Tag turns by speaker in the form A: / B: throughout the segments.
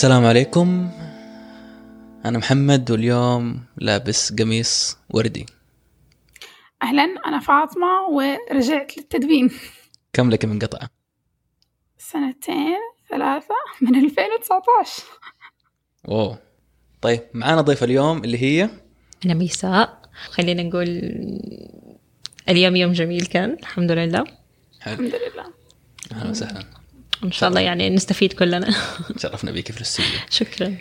A: السلام عليكم. أنا محمد واليوم لابس قميص وردي.
B: أهلا أنا فاطمة ورجعت للتدوين.
A: كم لك من قطعة؟
B: سنتين ثلاثة من 2019
A: أوه. طيب معانا ضيف اليوم اللي هي؟
C: أنا ميساء خلينا نقول اليوم يوم جميل كان الحمد لله.
A: حلو.
B: الحمد لله.
A: أهلا وسهلا.
C: إن شاء الله يعني نستفيد كلنا.
A: تشرفنا بيك في الاستوديو.
C: شكرا.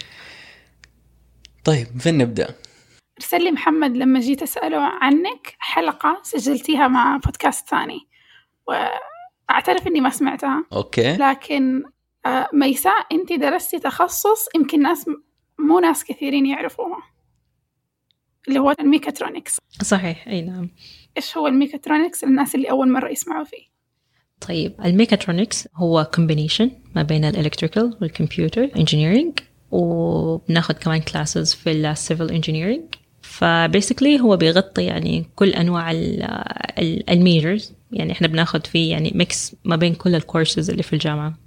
A: طيب فين نبدأ؟
B: أرسل لي محمد لما جيت أسأله عنك حلقة سجلتيها مع بودكاست ثاني وأعترف إني ما سمعتها.
A: okay.
B: لكن آه، ميساء أنت درستي تخصص يمكن ناس مو ناس كثيرين يعرفوها اللي هو الميكاترونكس.
C: صحيح أي نعم.
B: إيش هو الميكاترونكس؟ للناس اللي أول مرة يسمعوا فيه.
C: طيب الميكاترونكس هو combination ما بين ال electrical وال computer engineering وبناخد كمان classes في ال civil engineering ف basically هو بيغطي يعني كل أنواع ال majors يعني إحنا بناخد فيه يعني mix ما بين كل الكورسز اللي في الجامعة.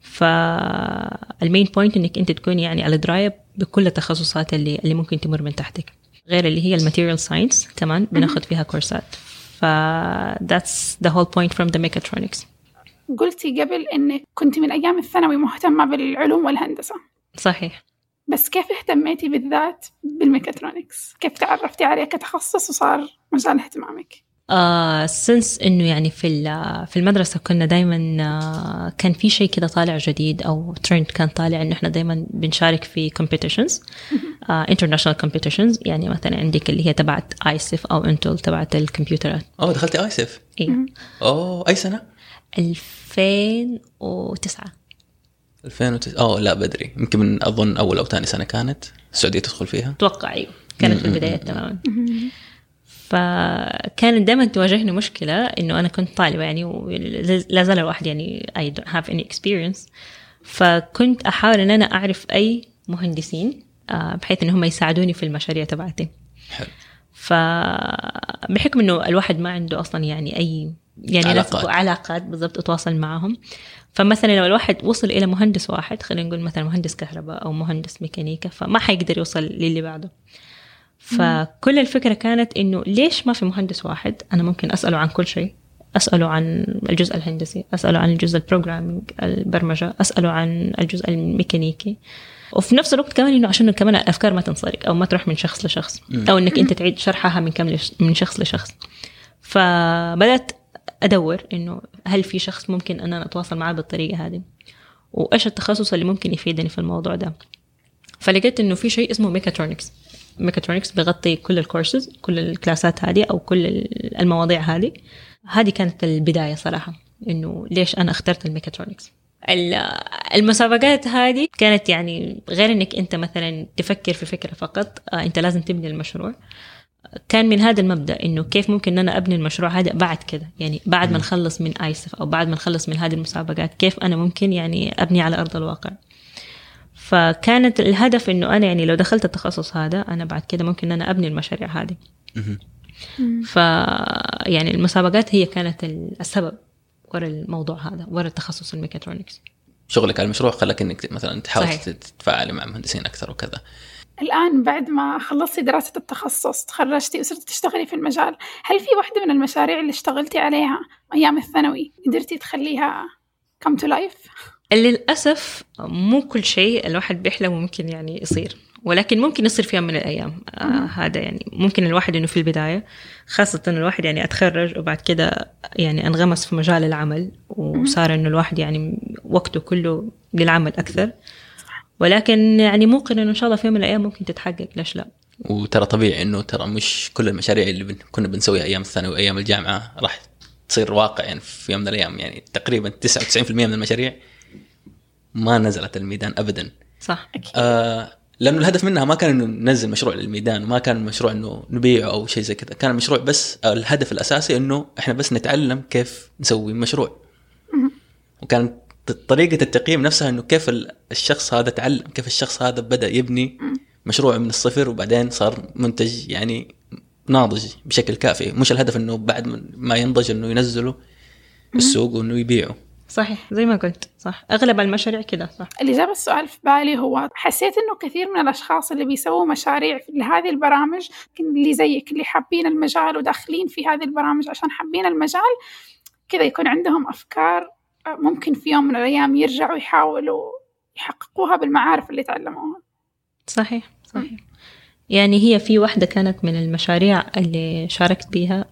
C: فال main point إنك أنت تكون يعني على درايه بكل التخصصات اللي اللي ممكن تمر من تحتك. غير اللي هي ال material science كمان بناخد فيها كورسات ف that's the whole point from the mechatronics
B: قلتي قبل إنك كنت من أيام الثانوي مهتمة بالعلوم والهندسة
C: صحيح
B: بس كيف اهتميتي بالذات بالميكاترونكس؟ كيف تعرفتي عليه كتخصص وصار مجال اهتمامك؟
C: آه since إنه يعني في ال- في المدرسة كنا دائما آه كان في شيء كده طالع جديد أو ترند كان طالع إنه إحنا دائما بنشارك في آه international competitions. يعني مثلا عندك اللي هي تبعت ايسف أو انتل تبعت الكمبيوترات
A: أوه دخلتي آيسف
C: إيه.
A: أوه أي سنة؟
C: 2009
A: 2009 أوه لا بدري. يمكن من أظن أول أو ثاني سنة كانت. السعودية تدخل فيها؟
C: أتوقع أيوه. كانت في البدايات تماما. فكانت دائما تواجهني مشكلة إنه أنا كنت طالبة يعني ولا زال الواحد يعني I don't have any experience. فكنت أحاول إن أنا أعرف أي مهندسين آه، بحيث إن هم يساعدوني في المشاريع تبعتي.
A: حلو.
C: فبحكم إنه الواحد ما عنده أصلا يعني أي يعني
A: علاقات.
C: علاقات, بالضبط أتواصل معهم. فمثلا لو الواحد وصل إلى مهندس واحد خلينا نقول مثلا مهندس كهرباء أو مهندس ميكانيكا فما حيقدر يوصل للي بعده. فكل الفكرة كانت إنه ليش ما في مهندس واحد؟ أنا ممكن أسأله عن كل شيء. أسأله عن الجزء الهندسي أسأله عن الجزء ال programming البرمجة أسأله عن الجزء الميكانيكي. وفي نفس الوقت كمان إنه عشان كمان الأفكار ما تنسرق أو ما تروح من شخص لشخص أو إنك أنت تعيد شرحها من كم من شخص لشخص. فبدأت أدور إنه هل في شخص ممكن أن أنا أتواصل معاه بالطريقة هذه؟ وإيش التخصص اللي ممكن يفيدني في الموضوع ده؟ فلقيت إنه في شيء اسمه ميكاترونكس ميكاترونكس بيغطي كل الكورسز كل الكلاسات هذه أو كل ال- المواضيع هذه. هذه كانت البداية صراحة إنه ليش أنا اخترت الميكاترونكس. ال- المسابقات هذه كانت يعني غير إنك أنت مثلا تفكر في فكرة فقط آه، أنت لازم تبني المشروع. كان من هذا المبدأ إنه كيف ممكن إن أنا أبني المشروع هذا بعد كده يعني بعد ما نخلص من آيسف أو بعد ما نخلص من هذه المسابقات كيف أنا ممكن يعني أبني على أرض الواقع. فكانت الهدف إنه أنا يعني لو دخلت التخصص هذا أنا بعد كده ممكن ان أنا أبني المشاريع هذه. ف يعني المسابقات هي كانت السبب ورا الموضوع هذا ورا التخصص الميكاترونكس
A: شغلك على المشروع خلاك إنك مثلا تحاول. تتفاعلي مع مهندسين أكثر وكذا
B: الآن بعد ما خلصتي دراسة التخصص تخرجتي وصرتي تشتغلي في المجال هل في واحدة من المشاريع اللي اشتغلتي عليها أيام الثانوي قدرتي تخليها come to life؟
C: للأسف مو كل شيء الواحد بيحلم ممكن يعني يصير ولكن ممكن يصير في يوم من الأيام. آه هذا يعني ممكن الواحد إنه في البداية خاصة إنه الواحد يعني أتخرج وبعد كده يعني انغمس في مجال العمل وصار إنه الواحد يعني وقته كله للعمل أكثر. ولكن يعني موقن إنه إن شاء الله في يوم من الأيام ممكن تتحقق ليش لا؟
A: وترى طبيعي إنه ترى مش كل المشاريع اللي بن... كنا بنسويها أيام الثانوي وأيام الجامعة راح تصير واقع يعني في يوم من الأيام. يعني تقريبا 99% من المشاريع ما نزلت الميدان ابدا.
C: صح
A: آه لأنه الهدف منها ما كان إنه ننزل مشروع للميدان وما كان المشروع إنه نبيعه أو شيء زي كذا. كان المشروع بس آه، الهدف الأساسي إنه إحنا بس نتعلم كيف نسوي مشروع. وكان ط- طريقة التقييم نفسها إنه كيف ال- الشخص هذا تعلم كيف الشخص هذا بدأ يبني مشروع من الصفر وبعدين صار منتج يعني ناضج بشكل كافي. مش الهدف إنه بعد ما ينضج إنه ينزله السوق وإنه يبيعه.
C: صحيح زي ما قلت صح. أغلب المشاريع كده صح.
B: اللي جاب السؤال في بالي هو حسيت إنه كثير من الأشخاص اللي بيسووا مشاريع لهذه البرامج اللي زيك اللي حابين المجال وداخلين في هذه البرامج عشان حابين المجال كذا يكون عندهم أفكار آه، ممكن في يوم من الأيام يرجعوا يحاولوا يحققوها بالمعارف اللي تعلموها.
C: صحيح صحيح. يعني هي في واحدة كانت من المشاريع اللي شاركت بيها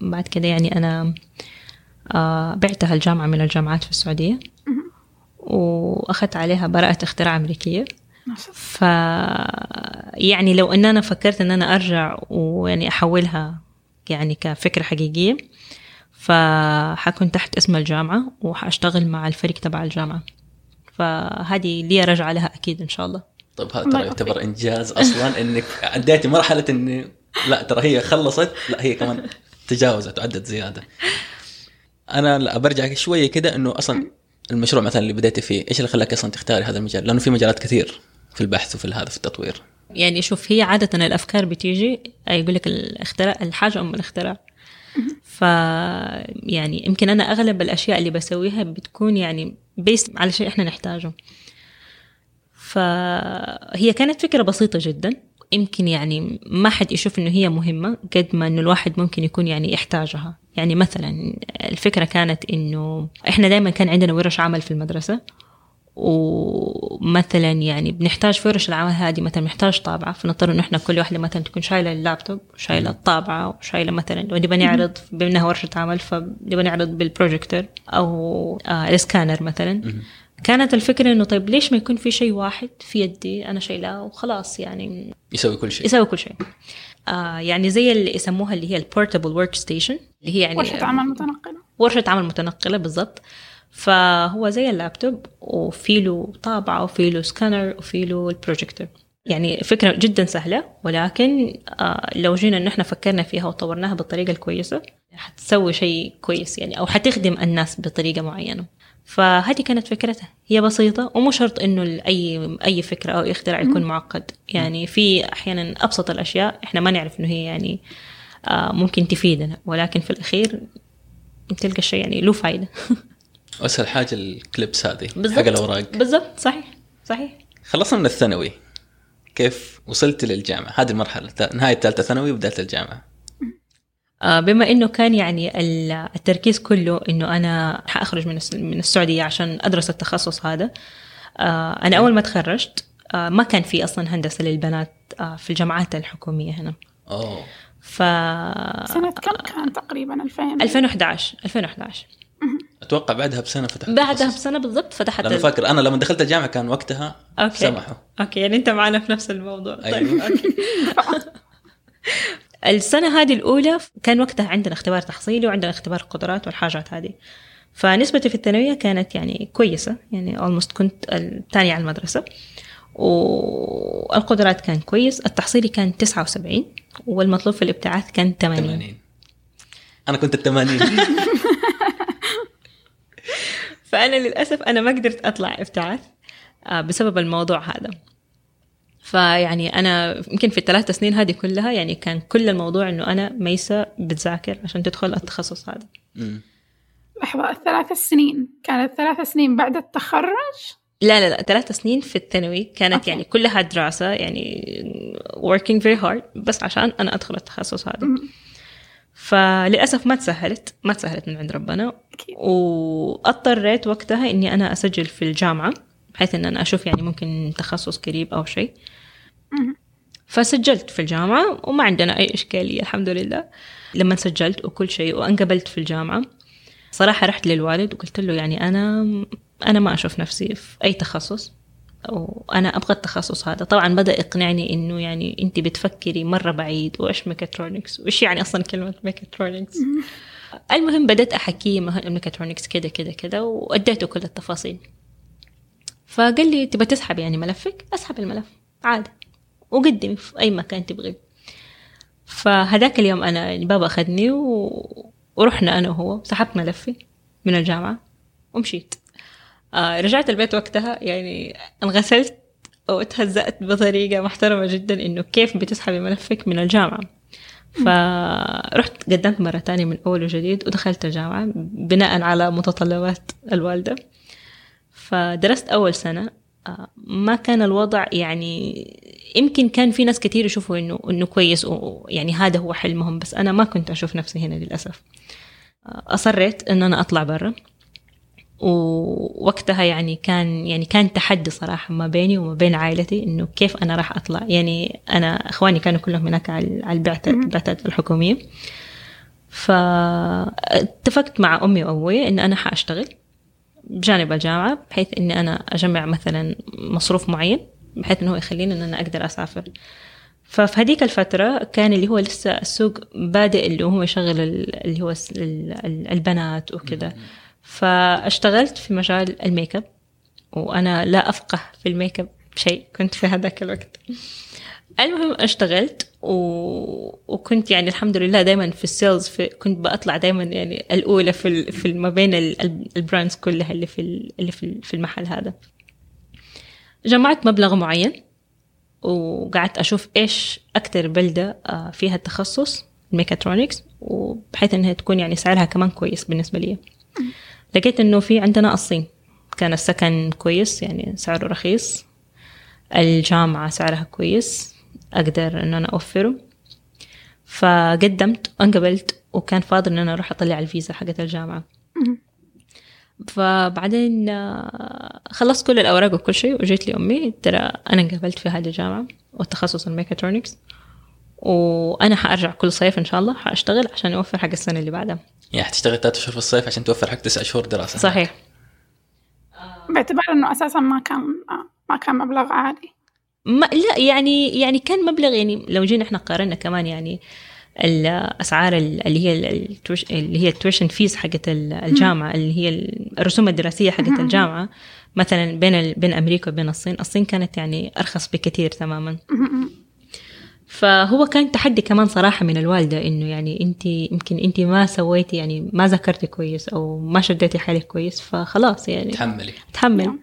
C: بعد كده يعني أنا آه بعتها الجامعة من الجامعات في السعودية. وأخذت عليها براءة اختراع أمريكية.
B: ما شاء الله.
C: ف يعني لو ان أنا فكرت ان أنا أرجع ويعني أحولها يعني كفكرة حقيقية فحكون تحت اسم الجامعة وحأشتغل مع الفريق تبع الجامعة. فهذه لي رجعة لها أكيد إن شاء الله.
A: طيب هذا ترى. يعتبر إنجاز أصلا إنك عديتي مرحلة اني لا ترى هي خلصت لا هي كمان تجاوزت وعدت زيادة. أنا برجع شوية كده إنه أصلا المشروع مثلا اللي بديتي فيه إيش اللي خلاك أصلا تختاري هذا المجال؟ لأنه في مجالات كثير في البحث وفي هذا في التطوير.
C: يعني شوف هي عادة الأفكار بتيجي يقول لك الاختراع الحاجة أم الاختراع. ف يعني يمكن أنا أغلب الأشياء اللي بسويها بتكون يعني بيس على شيء إحنا نحتاجه. فهي كانت فكرة بسيطة جدا. يمكن يعني ما حد يشوف إنه هي مهمة قد ما إنه الواحد ممكن يكون يعني يحتاجها. يعني مثلا الفكرة كانت إنه إحنا دائما كان عندنا ورش عمل في المدرسة ومثلا يعني بنحتاج في ورش العمل هذه مثلا بنحتاج طابعة فنضطر إنه إحنا كل واحدة مثلا تكون شايلة اللابتوب وشايلة الطابعة وشايلة مثلا لو نبغى نعرض بما انها ورشة عمل فنبغى نعرض بالبروجيكتور أو آه السكانر مثلا. كانت الفكرة إنه طيب ليش ما يكون في شيء واحد في يدي أنا شايلاه وخلاص يعني
A: يسوي كل شيء.
C: يسوي كل شيء. آه يعني زي اللي يسموها اللي هي ال portable workstation اللي هي يعني
B: ورشة عمل متنقلة.
C: ورشة عمل متنقلة بالضبط. فهو زي اللابتوب وفي له طابعة وفي له سكانر وفي له البروجيكتور يعني فكرة جدا سهلة ولكن آه لو جينا إن إحنا فكرنا فيها وطورناها بالطريقة الكويسة حتسوي شيء كويس يعني أو حتخدم الناس بطريقة معينة. فهذه كانت فكرتها. هي بسيطة ومو شرط إنه اي أي فكرة أو اختراع يكون معقد. يعني في أحيانا أبسط الأشياء إحنا ما نعرف إنه هي يعني آه ممكن تفيدنا. ولكن في الأخير تلقى الشيء يعني له فايدة.
A: أسهل حاجة الكليبس هذه
C: بالضبط.
A: حق الأوراق.
C: بالضبط صحيح. صحيح.
A: خلصنا من الثانوي. كيف وصلت للجامعة؟ هذه المرحلة نهاية ثالثة ثانوي وبداية الجامعة.
C: آه، بما إنه كان يعني ال- التركيز كله إنه أنا حأخرج من الس- من السعودية عشان أدرس التخصص هذا آه، أنا أول ما تخرجت آه، ما كان في أصلا هندسة للبنات آه، في الجامعات الحكومية هنا.
A: أوه.
C: ف
B: سنة كم كان تقريبا؟ 2000
C: 2011 2011
A: أتوقع بعدها بسنة فتحت
C: بعدها. بسنة بالضبط فتحت
A: لأنه
C: ال-
A: فاكر أنا لما دخلت الجامعة كان وقتها
C: okay.
A: سمحوا.
C: okay يعني أنت معنا في نفس الموضوع. طيب
A: أيوة.
C: okay. السنة هذه الأولى كان وقتها عندنا اختبار تحصيلي وعندنا اختبار قدرات والحاجات هذه. فنسبتي في الثانوية كانت يعني كويسة يعني almost كنت الثانية على المدرسة. والقدرات كان كويس التحصيلي كان 79 والمطلوب في الابتعاث كان 80
A: 80 أنا كنت ال 80
C: فأنا للأسف أنا ما قدرت أطلع ابتعاث آه، بسبب الموضوع هذا. فيعني أنا يمكن في الثلاث سنين هذه كلها يعني كان كل الموضوع إنه أنا ميسة بتذاكر عشان تدخل التخصص هذا.
B: لحظة الثلاث سنين. كانت ثلاث سنين بعد التخرج؟
C: لا لا لا ثلاث سنين في الثانوي كانت
B: أوكي.
C: يعني كلها دراسة يعني working very hard بس عشان أنا أدخل التخصص هذا. فللأسف ما تسهلت ما تسهلت من عند ربنا.
B: أكيد.
C: واضطريت وقتها إني أنا أسجل في الجامعة. بحيث إن أنا أشوف يعني ممكن تخصص قريب أو شيء. فسجلت في الجامعة وما عندنا أي إشكالية الحمد لله. لما سجلت وكل شيء وانقبلت في الجامعة صراحة رحت للوالد وقلت له يعني أنا أنا ما أشوف نفسي في أي تخصص وأنا أبغى التخصص هذا. طبعا بدأ يقنعني إنه يعني انت بتفكري مرة بعيد وإيش ميكاترونكس وإيش يعني أصلا كلمة ميكاترونكس المهم بدأت أحكيه الميكاترونكس كده كده كده وأديته كل التفاصيل. فقال لي تبى تسحب يعني ملفك؟ أسحب الملف عادي. وقدمي في أي مكان تبغيه فهذاك اليوم أنا يعني بابا أخذني و... ورحنا أنا وهو سحبت ملفي من الجامعة ومشيت. آه رجعت البيت وقتها يعني انغسلت وتهزأت بطريقة محترمة جدا إنه كيف بتسحبي ملفك من الجامعة. فرحت قدمت مرة تانية من أول وجديد ودخلت الجامعة بناء على متطلبات الوالدة. فدرست أول سنة آه، ما كان الوضع يعني يمكن كان في ناس كثير يشوفوا إنه إنه كويس ويعني هذا هو حلمهم بس أنا ما كنت أشوف نفسي هنا للأسف. آه، أصريت إن أنا أطلع برا ووقتها يعني كان يعني كان تحدي صراحة ما بيني وما بين عائلتي إنه كيف أنا راح أطلع. يعني أنا إخواني كانوا كلهم هناك على البعثات البعثات الحكومية. فاتفقت مع أمي وأبوي إن أنا حأشتغل. بجانب الجامعة بحيث إني أنا أجمع مثلا مصروف معين بحيث إنه هو يخليني إن أنا أقدر أسافر. ففي هذيك الفترة كان اللي هو لسه السوق بادئ اللي هو يشغل اللي هو البنات وكذا. فاشتغلت في مجال الميك أب وأنا لا أفقه في الميك أب شيء كنت في هذاك الوقت. المهم اشتغلت و... وكنت يعني الحمد لله دائما في ال sales في... كنت بطلع دائما يعني الأولى في ال... في ما بين ال brands كلها اللي في ال... اللي في المحل هذا. جمعت مبلغ معين وقعدت أشوف إيش أكثر بلدة آه، فيها التخصص الميكاترونكس وبحيث إنها تكون يعني سعرها كمان كويس بالنسبة لي. لقيت إنه في عندنا الصين كان السكن كويس يعني سعره رخيص الجامعة سعرها كويس أقدر إن أنا أوفره. فقدمت وانقبلت وكان فاضل إن أنا أروح أطلع الفيزا حقت الجامعة. فبعدين آه، خلصت كل الأوراق وكل شيء وجيت لي أمي ترى أنا انقبلت في هذه الجامعة والتخصص الميكاترونكس. وأنا حأرجع كل صيف إن شاء الله حأشتغل عشان أوفر حق السنة اللي بعدها.
A: يعني حتشتغل ثلاثة شهور في الصيف عشان توفر حق تسع شهور دراسة
C: صحيح.
B: باعتبار إنه أساسا ما كان ما كان مبلغ عالي.
C: ما لا يعني يعني كان مبلغ يعني لو جينا إحنا قارنا كمان يعني الأسعار اللي هي اللي هي ال tuition fees حقت الجامعة اللي هي الرسوم الدراسية حقت الجامعة مثلا بين بين أمريكا وبين الصين الصين كانت يعني أرخص بكثير تماما. فهو كان تحدي كمان صراحة من الوالدة إنه يعني أنت يمكن أنت ما سويتي يعني ما ذكرتي كويس أو ما شديتي حالك كويس فخلاص يعني
A: تحملي.
C: تحمل. نعم.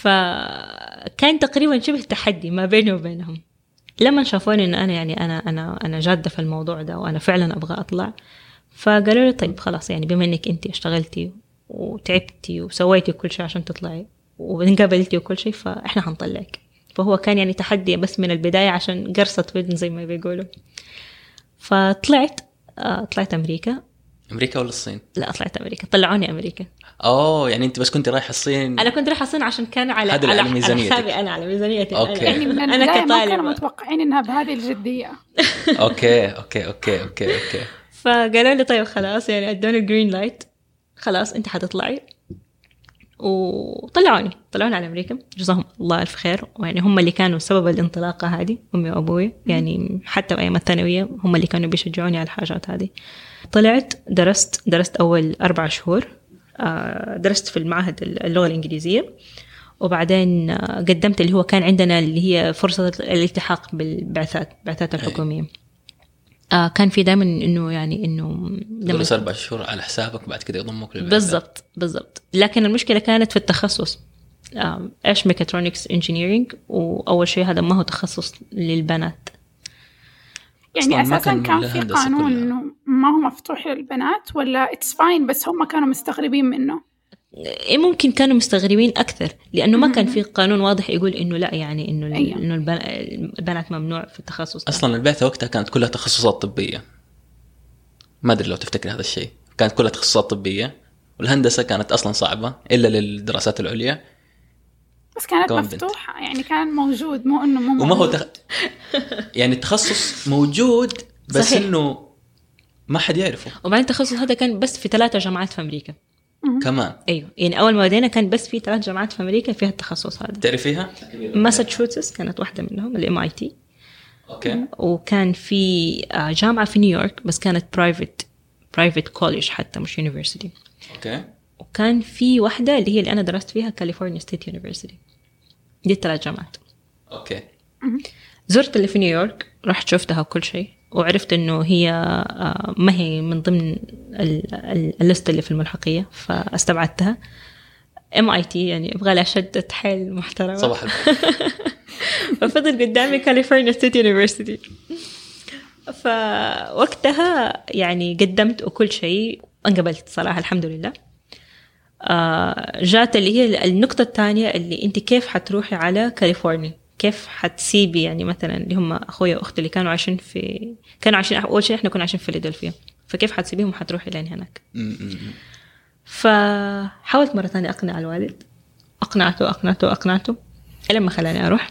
C: فكان تقريبا شبه تحدي ما بيني وبينهم. لما شافوني إنه أنا يعني أنا أنا أنا جادة في الموضوع ده وأنا فعلا أبغى أطلع فقالوا لي طيب خلاص يعني بما إنك أنت اشتغلتي وتعبتي وسويتي كل شيء عشان تطلعي وانقبلتي وكل شيء فإحنا حنطلعك. فهو كان يعني تحدي بس من البداية عشان قرصة ودن زي ما بيقولوا. فطلعت آه، طلعت أمريكا.
A: أمريكا ولا الصين؟
C: لا طلعت أمريكا. طلعوني أمريكا.
A: أوه يعني أنت بس كنت رايحة الصين؟
C: أنا كنت رايحة الصين عشان كان على
A: على, على
C: ميزانيتك. حسابي أنا على ميزانيتي. أنا
B: يعني من
C: أنا
B: كطالب. ما كانوا متوقعين إنها بهذه الجدية.
A: أوكي أوكي أوكي أوكي أوكي.
C: فقالوا لي طيب خلاص يعني أدوني ال green light خلاص أنت حتطلعي. وطلعوني. طلعوني على أمريكا. جزاهم الله ألف خير. ويعني هم اللي كانوا سبب الانطلاقة هذه أمي وأبوي. يعني حتى بايام الثانوية هم اللي كانوا بيشجعوني على الحاجات هذه. طلعت درست درست أول أربع شهور. درست في المعهد اللغة الإنجليزية. وبعدين آه، قدمت اللي هو كان عندنا اللي هي فرصة الالتحاق بالبعثات البعثات الحكومية. آه كان في دائما إنه يعني إنه
A: درس أربع شهور على حسابك بعد كده يضمك
C: للبعثات بالضبط بالضبط. لكن المشكلة كانت في التخصص. آه إيش mechatronics engineering وأول شيء هذا ما هو تخصص للبنات.
B: يعني أساسا كان, كان في قانون إنه ما هو مفتوح للبنات ولا it's fine بس هم كانوا مستغربين منه.
C: إيه ممكن كانوا مستغربين أكثر لأنه ما كان في قانون واضح يقول إنه لا يعني إنه
B: أيوه.
C: إنه البنات ممنوع في التخصص.
A: أصلا البعثة وقتها كانت كلها تخصصات طبية. ما أدري لو تفتكر هذا الشيء. كانت كلها تخصصات طبية والهندسة كانت أصلا صعبة إلا للدراسات العليا.
B: بس كانت مفتوحة يعني كان موجود مو إنه مو
A: وما هو تخ... يعني التخصص موجود بس صحيح. إنه ما حد يعرفه.
C: وبعدين التخصص هذا كان بس في ثلاثة جامعات في أمريكا.
A: كمان؟
C: أيوه يعني أول ما بدينا كان بس في ثلاث جامعات في أمريكا فيها التخصص هذا.
A: تعرفيها؟
C: ماساتشوستس كانت واحدة منهم ال MIT
A: okay.
C: وكان في آه، جامعة في نيويورك بس كانت private private college حتى مش university
A: okay.
C: وكان في واحدة اللي هي اللي أنا درست فيها California State University دي الثلاث جامعات.
A: Okay.
C: زرت اللي في نيويورك رحت شفتها وكل شيء وعرفت إنه هي آه، ما هي من ضمن ال list اللي في الملحقية فاستبعدتها. MIT يعني أبغى لها شدة حيل محترمة.
A: صباح
C: ففضل قدامي California State University فوقتها يعني قدمت وكل شيء انقبلت صراحة الحمد لله. جات اللي هي النقطة الثانية اللي أنت كيف حتروحي على كاليفورنيا؟ كيف حتسيبي يعني مثلا اللي هم أخويا وأختي اللي كانوا عايشين في كانوا عايشين أول شيء إحنا كنا عايشين في فيلادلفيا. فكيف حتسيبيهم وحتروحي لين هناك. فحاولت مرة ثانية أقنع الوالد. أقنعته أقنعته أقنعته. لما خلاني أروح.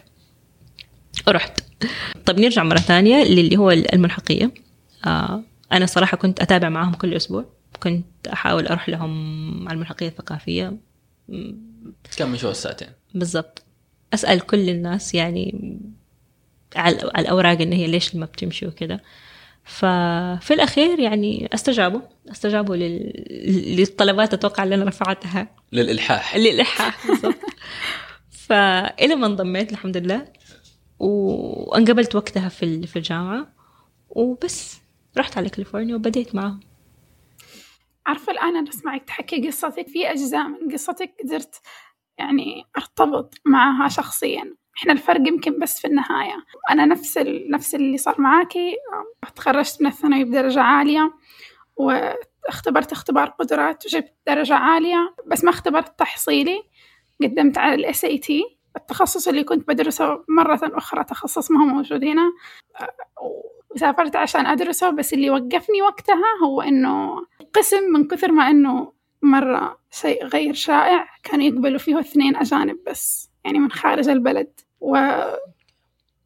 C: رحت. طب نرجع مرة ثانية للي هو الملحقية. آه أنا صراحة كنت أتابع معاهم كل أسبوع. كنت أحاول أروح لهم على الملحقية الثقافية.
A: كم مشوار ساعتين.
C: بالضبط. أسأل كل الناس يعني على الأوراق إن هي ليش ما بتمشي وكده. ففي الأخير يعني أستجابوا. أستجابوا لل... للطلبات أتوقع اللي أنا رفعتها.
A: للإلحاح.
C: للإلحاح بالضبط. فإلى ما انضميت الحمد لله. وانقبلت وقتها في في الجامعة. وبس. رحت على كاليفورنيا وبديت معاهم.
B: عارفة الآن أنا أسمعك تحكي قصتك في أجزاء من قصتك قدرت يعني أرتبط معها شخصيا. إحنا الفرق يمكن بس في النهاية. أنا نفس ال... نفس اللي صار معاكي. تخرجت من الثانوي بدرجة عالية واختبرت اختبار قدرات وجبت درجة عالية. بس ما اختبرت تحصيلي. قدمت على ال SAT التخصص اللي كنت بدرسه مرة أخرى تخصص ما هو موجود هنا. وسافرت عشان أدرسه بس اللي وقفني وقتها هو إنه قسم من كثر ما إنه مرة شيء غير شائع كانوا يقبلوا فيه اثنين أجانب بس يعني من خارج البلد. و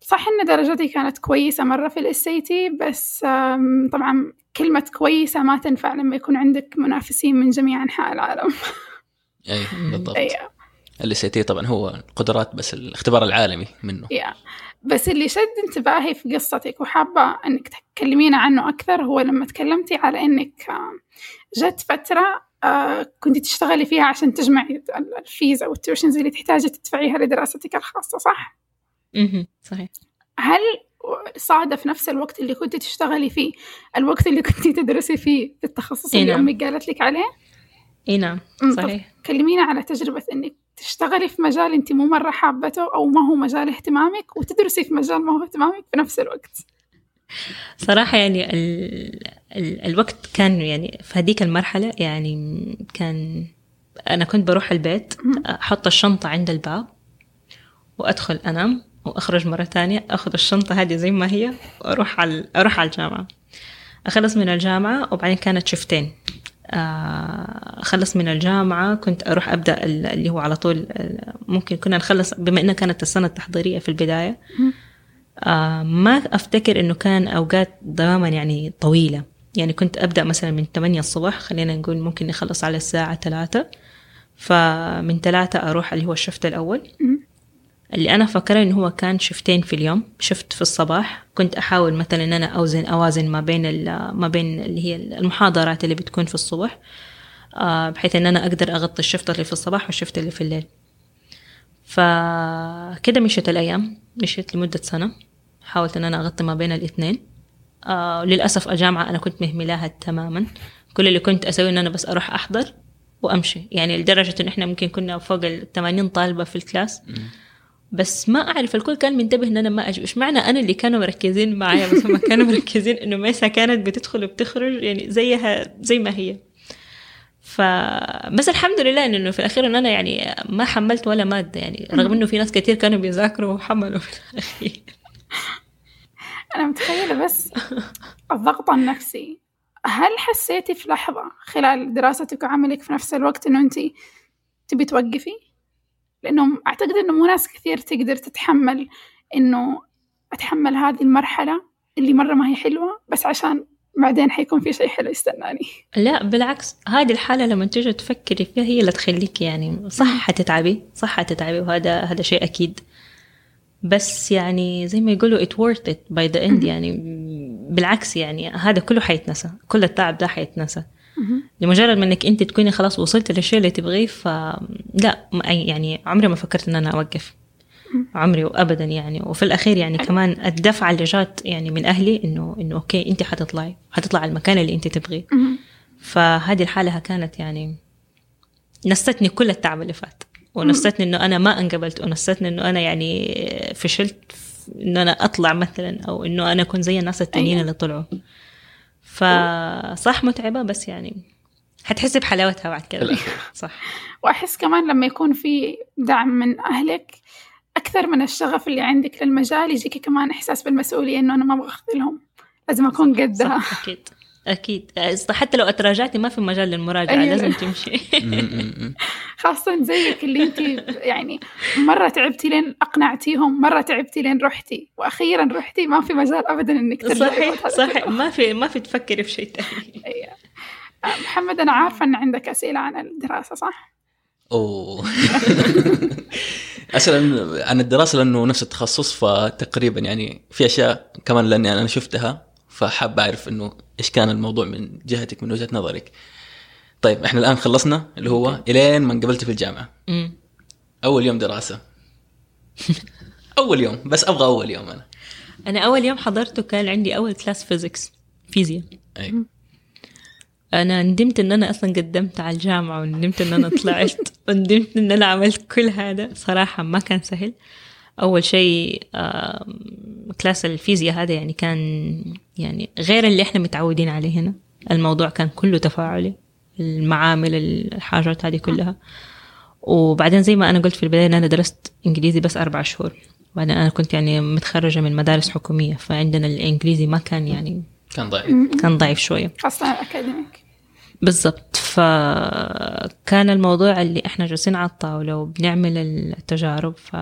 B: صح إن درجتي كانت كويسة مرة في ال SAT بس طبعا كلمة كويسة ما تنفع لما يكون عندك منافسين من جميع أنحاء العالم.
A: أي بالضبط.
B: أي
A: اللي سيتي طبعا هو القدرات بس الاختبار العالمي منه.
B: yeah بس اللي شد انتباهي في قصتك وحابة إنك تكلمينا عنه أكثر هو لما تكلمتي على إنك آه، جت فترة آه، كنت تشتغلي فيها عشان تجمعي ال fees أو ال tuitions اللي تحتاجي تدفعيها لدراستك الخاصة صح؟
C: مهم. صحيح
B: هل صادف نفس الوقت اللي كنت تشتغلي فيه الوقت اللي كنت تدرسي فيه في التخصص اللي
C: نعم.
B: أمك قالت لك عليه؟
C: إي نعم صحيح
B: كلمينا على تجربة إنك تشتغلي في مجال أنت مو مرة حابته أو ما هو مجال اهتمامك وتدرسي في مجال ما هو اهتمامك في نفس الوقت.
C: صراحة يعني ال... ال... الوقت كان يعني في هذيك المرحلة يعني كان أنا كنت بروح البيت أحط الشنطة عند الباب وأدخل أنام وأخرج مرة تانية أخذ الشنطة هذه زي ما هي وأروح على أروح على الجامعة. أخلص من الجامعة وبعدين كانت شفتين. آه، أخلص من الجامعة كنت أروح أبدأ ال- اللي هو على طول ممكن كنا نخلص بما إنها كانت السنة التحضيرية في البداية. آه، ما أفتكر إنه كان أوقات دواما يعني طويلة. يعني كنت أبدأ مثلا من 8 الصبح خلينا نقول ممكن نخلص على الساعة 3 فمن 3 أروح اللي هو الشفت الأول. اللي أنا فاكرة إنه هو كان شفتين في اليوم. شفت في الصباح. كنت أحاول مثلا إن أنا أوزن أوازن ما بين ما بين اللي هي المحاضرات اللي بتكون في الصبح آه، بحيث إن أنا أقدر أغطي الشفت اللي في الصباح والشفت اللي في الليل. فكده مشيت الأيام. مشيت لمدة سنة. حاولت إن أنا أغطي ما بين الاثنين. آه للأسف الجامعة أنا كنت مهملاها تماما. كل اللي كنت أسوي إن أنا بس أروح أحضر وأمشي. يعني لدرجة إن إحنا ممكن كنا فوق ال 80 طالبة في الكلاس. بس ما أعرف الكل كان منتبه إن أنا ما أجي إيش معنى أنا اللي كانوا مركزين معايا؟ بس هم كانوا مركزين إنه ميسا كانت بتدخل وبتخرج يعني زيها زي ما هي. ف بس الحمد لله إنه في الأخير إن أنا يعني ما حملت ولا مادة يعني رغم إنه في ناس كتير كانوا بيذاكروا وحملوا في الأخير.
B: أنا متخيلة بس الضغط النفسي هل حسيتي في لحظة خلال دراستك وعملك في نفس الوقت إنه أنت تبي توقفي؟ لأنه أعتقد إنه مو ناس كثير تقدر تتحمل إنه أتحمل هذه المرحلة اللي مرة ما هي حلوة بس عشان بعدين حيكون في شيء حلو يستناني.
C: لا بالعكس هذه الحالة لما تيجي تفكري فيها هي اللي تخليك يعني صح حتتعبي صح حتتعبي وهذا هذا شيء أكيد. بس يعني زي ما يقولوا it worth it by the end يعني بالعكس يعني هذا كله حيتنسى كل التعب ده حيتنسى. لمجرد ما إنك أنت تكوني خلاص وصلت للشيء اللي تبغيه فلا يعني عمري ما فكرت إن أنا أوقف. عمري وابدا يعني. وفي الأخير يعني كمان الدفعة اللي جات يعني من أهلي إنه إنه أوكي أنت حتطلعي حتطلعي على المكان اللي أنت تبغيه. فهذه الحالة كانت يعني نستني كل التعب اللي فات. ونستني إنه أنا ما انقبلت ونستني إنه أنا يعني فشلت إنه أنا أطلع مثلا أو إنه أنا أكون زي الناس التانيين
B: أيوة.
C: اللي طلعوا. فصح متعبة بس يعني حتحسي بحلاوتها بعد كده.
A: بالأخير.
C: صح.
B: وأحس كمان لما يكون في دعم من أهلك أكثر من الشغف اللي عندك للمجال يجيك كمان إحساس بالمسؤولية إنه أنا ما أبغى أخذلهم. لازم أكون قدها
C: صح أكيد. أكيد حتى لو أتراجعتي ما في مجال للمراجعة
B: أيوة.
C: لازم تمشي.
B: خاصة زيك اللي أنت يعني مرة تعبتي لين أقنعتيهم مرة تعبتي لين رحتي وأخيرا رحتي ما في مجال أبدا إنك ترجعي
C: صحيح صحيح. ما في ما في تفكري في شيء ثاني
B: أيوة. محمد أنا عارفة إن عندك أسئلة عن الدراسة صح؟
A: أوه أسأل عن الدراسة لأنه نفس التخصص فتقريبا يعني في أشياء كمان لأني أنا شفتها فحاب أعرف إنه إيش كان الموضوع من جهتك من وجهة نظرك. طيب إحنا الآن خلصنا اللي هو إلين ما انقبلت في الجامعة.
C: مم.
A: أول يوم دراسة. أول يوم بس أبغى أول يوم أنا.
C: أنا أول يوم حضرته كان عندي أول class physics فيزياء أنا ندمت إن أنا أصلا قدمت على الجامعة وندمت إن أنا طلعت وندمت إن أنا عملت كل هذا. صراحة ما كان سهل. أول شيء class الفيزياء هذا يعني كان يعني غير اللي إحنا متعودين عليه هنا. الموضوع كان كله تفاعلي المعامل الحاجات هذه كلها. وبعدين زي ما أنا قلت في البداية إن أنا درست إنجليزي بس أربع شهور. وبعدين أنا كنت يعني متخرجة من مدارس حكومية فعندنا الإنجليزي ما كان يعني
A: كان ضعيف.
C: كان ضعيف شوية.
B: خاصة ال academic
C: بالضبط. فكان الموضوع اللي إحنا جالسين على الطاولة وبنعمل التجارب ف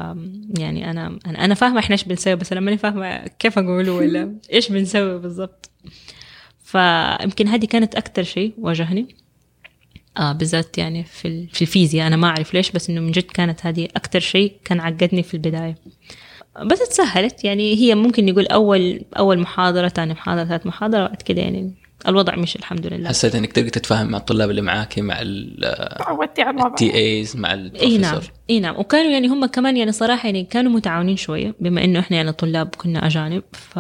C: يعني أنا أنا فاهمة إحنا إيش بنسوي بس أنا ماني فاهمة كيف أقوله ولا إيش بنسوي بالضبط. فيمكن هذه كانت أكثر شيء واجهني. آه بالذات يعني في في الفيزياء. أنا ما أعرف ليش بس إنه من جد كانت هذه أكثر شيء كان عقدني في البداية. بس اتسهلت. يعني هي ممكن نقول أول أول محاضرة ثاني محاضرة ثالث محاضرة وبعد كده يعني الوضع مشي الحمد لله.
A: حسيت إنك تقدر تتفاهم مع الطلاب اللي معاك مع
B: تعودتي على الوضع.
A: ال TAs مع
C: إي نعم إي نعم. وكانوا يعني هم كمان يعني صراحة يعني كانوا متعاونين شوية بما إنه إحنا يعني طلاب كنا أجانب ف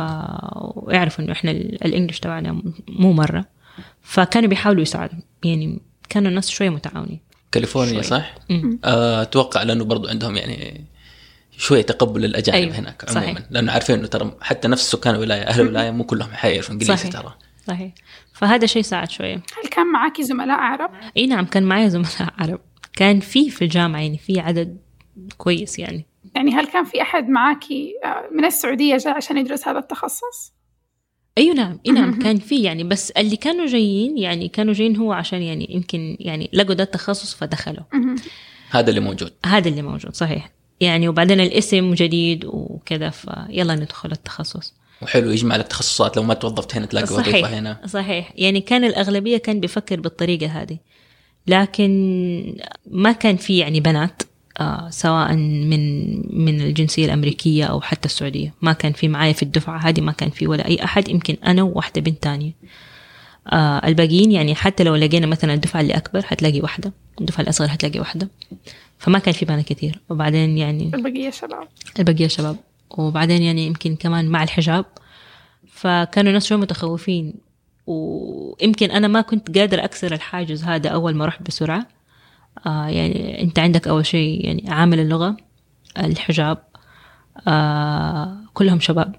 C: ويعرفوا إنه إحنا ال- ال English تبعنا مو مرة فكانوا بيحاولوا يساعدوا. يعني كانوا الناس شوية متعاونين.
A: كاليفورنيا
C: شوي.
A: صح؟ آه، أتوقع لأنه برضو عندهم يعني شوية تقبل للأجانب
C: أيوة،
A: هناك
C: صحيح.
A: عموما. لأنه عارفين إنه ترى حتى نفس سكان الولاية أهل الولاية مو كلهم حيعرفوا إنجليزي
C: صحيح.
A: ترى.
C: صحيح. فهذا شيء ساعد شوية.
B: هل كان معاكي زملاء عرب؟
C: إي نعم كان معي زملاء عرب كان في في الجامعة يعني في عدد كويس يعني.
B: يعني هل كان في أحد معاكي آه، من السعودية جاء عشان يدرس هذا التخصص؟
C: أيوه نعم إي نعم. كان في يعني. بس اللي كانوا جايين يعني كانوا جايين هو عشان يعني يمكن يعني لقوا ده التخصص فدخلوا.
A: هذا اللي موجود.
C: هذا اللي موجود صحيح. يعني وبعدين الاسم جديد وكذا فيلا ندخل التخصص.
A: وحلو يجمع لك تخصصات لو ما توظفت هنا تلاقي وظيفة
C: صحيح
A: هنا.
C: صحيح. يعني كان الأغلبية كان بيفكر بالطريقة هذه. لكن ما كان في يعني بنات آه سواء من من الجنسية الأمريكية أو حتى السعودية. ما كان في معايا في الدفعة هذه ما كان في ولا أي أحد يمكن أنا وواحدة بنت تانية. آه الباقيين يعني حتى لو لقينا مثلا الدفعة اللي أكبر حتلاقي واحدة الدفعة الأصغر حتلاقي واحدة. فما كان في بنات كثير. وبعدين يعني
B: البقية شباب.
C: البقية شباب. وبعدين يعني يمكن كمان مع الحجاب. فكانوا الناس شوي متخوفين ويمكن أنا ما كنت قادرة أكسر الحاجز هذا أول ما رحت بسرعة. آه يعني أنت عندك أول شيء يعني عامل اللغة الحجاب. آه كلهم شباب.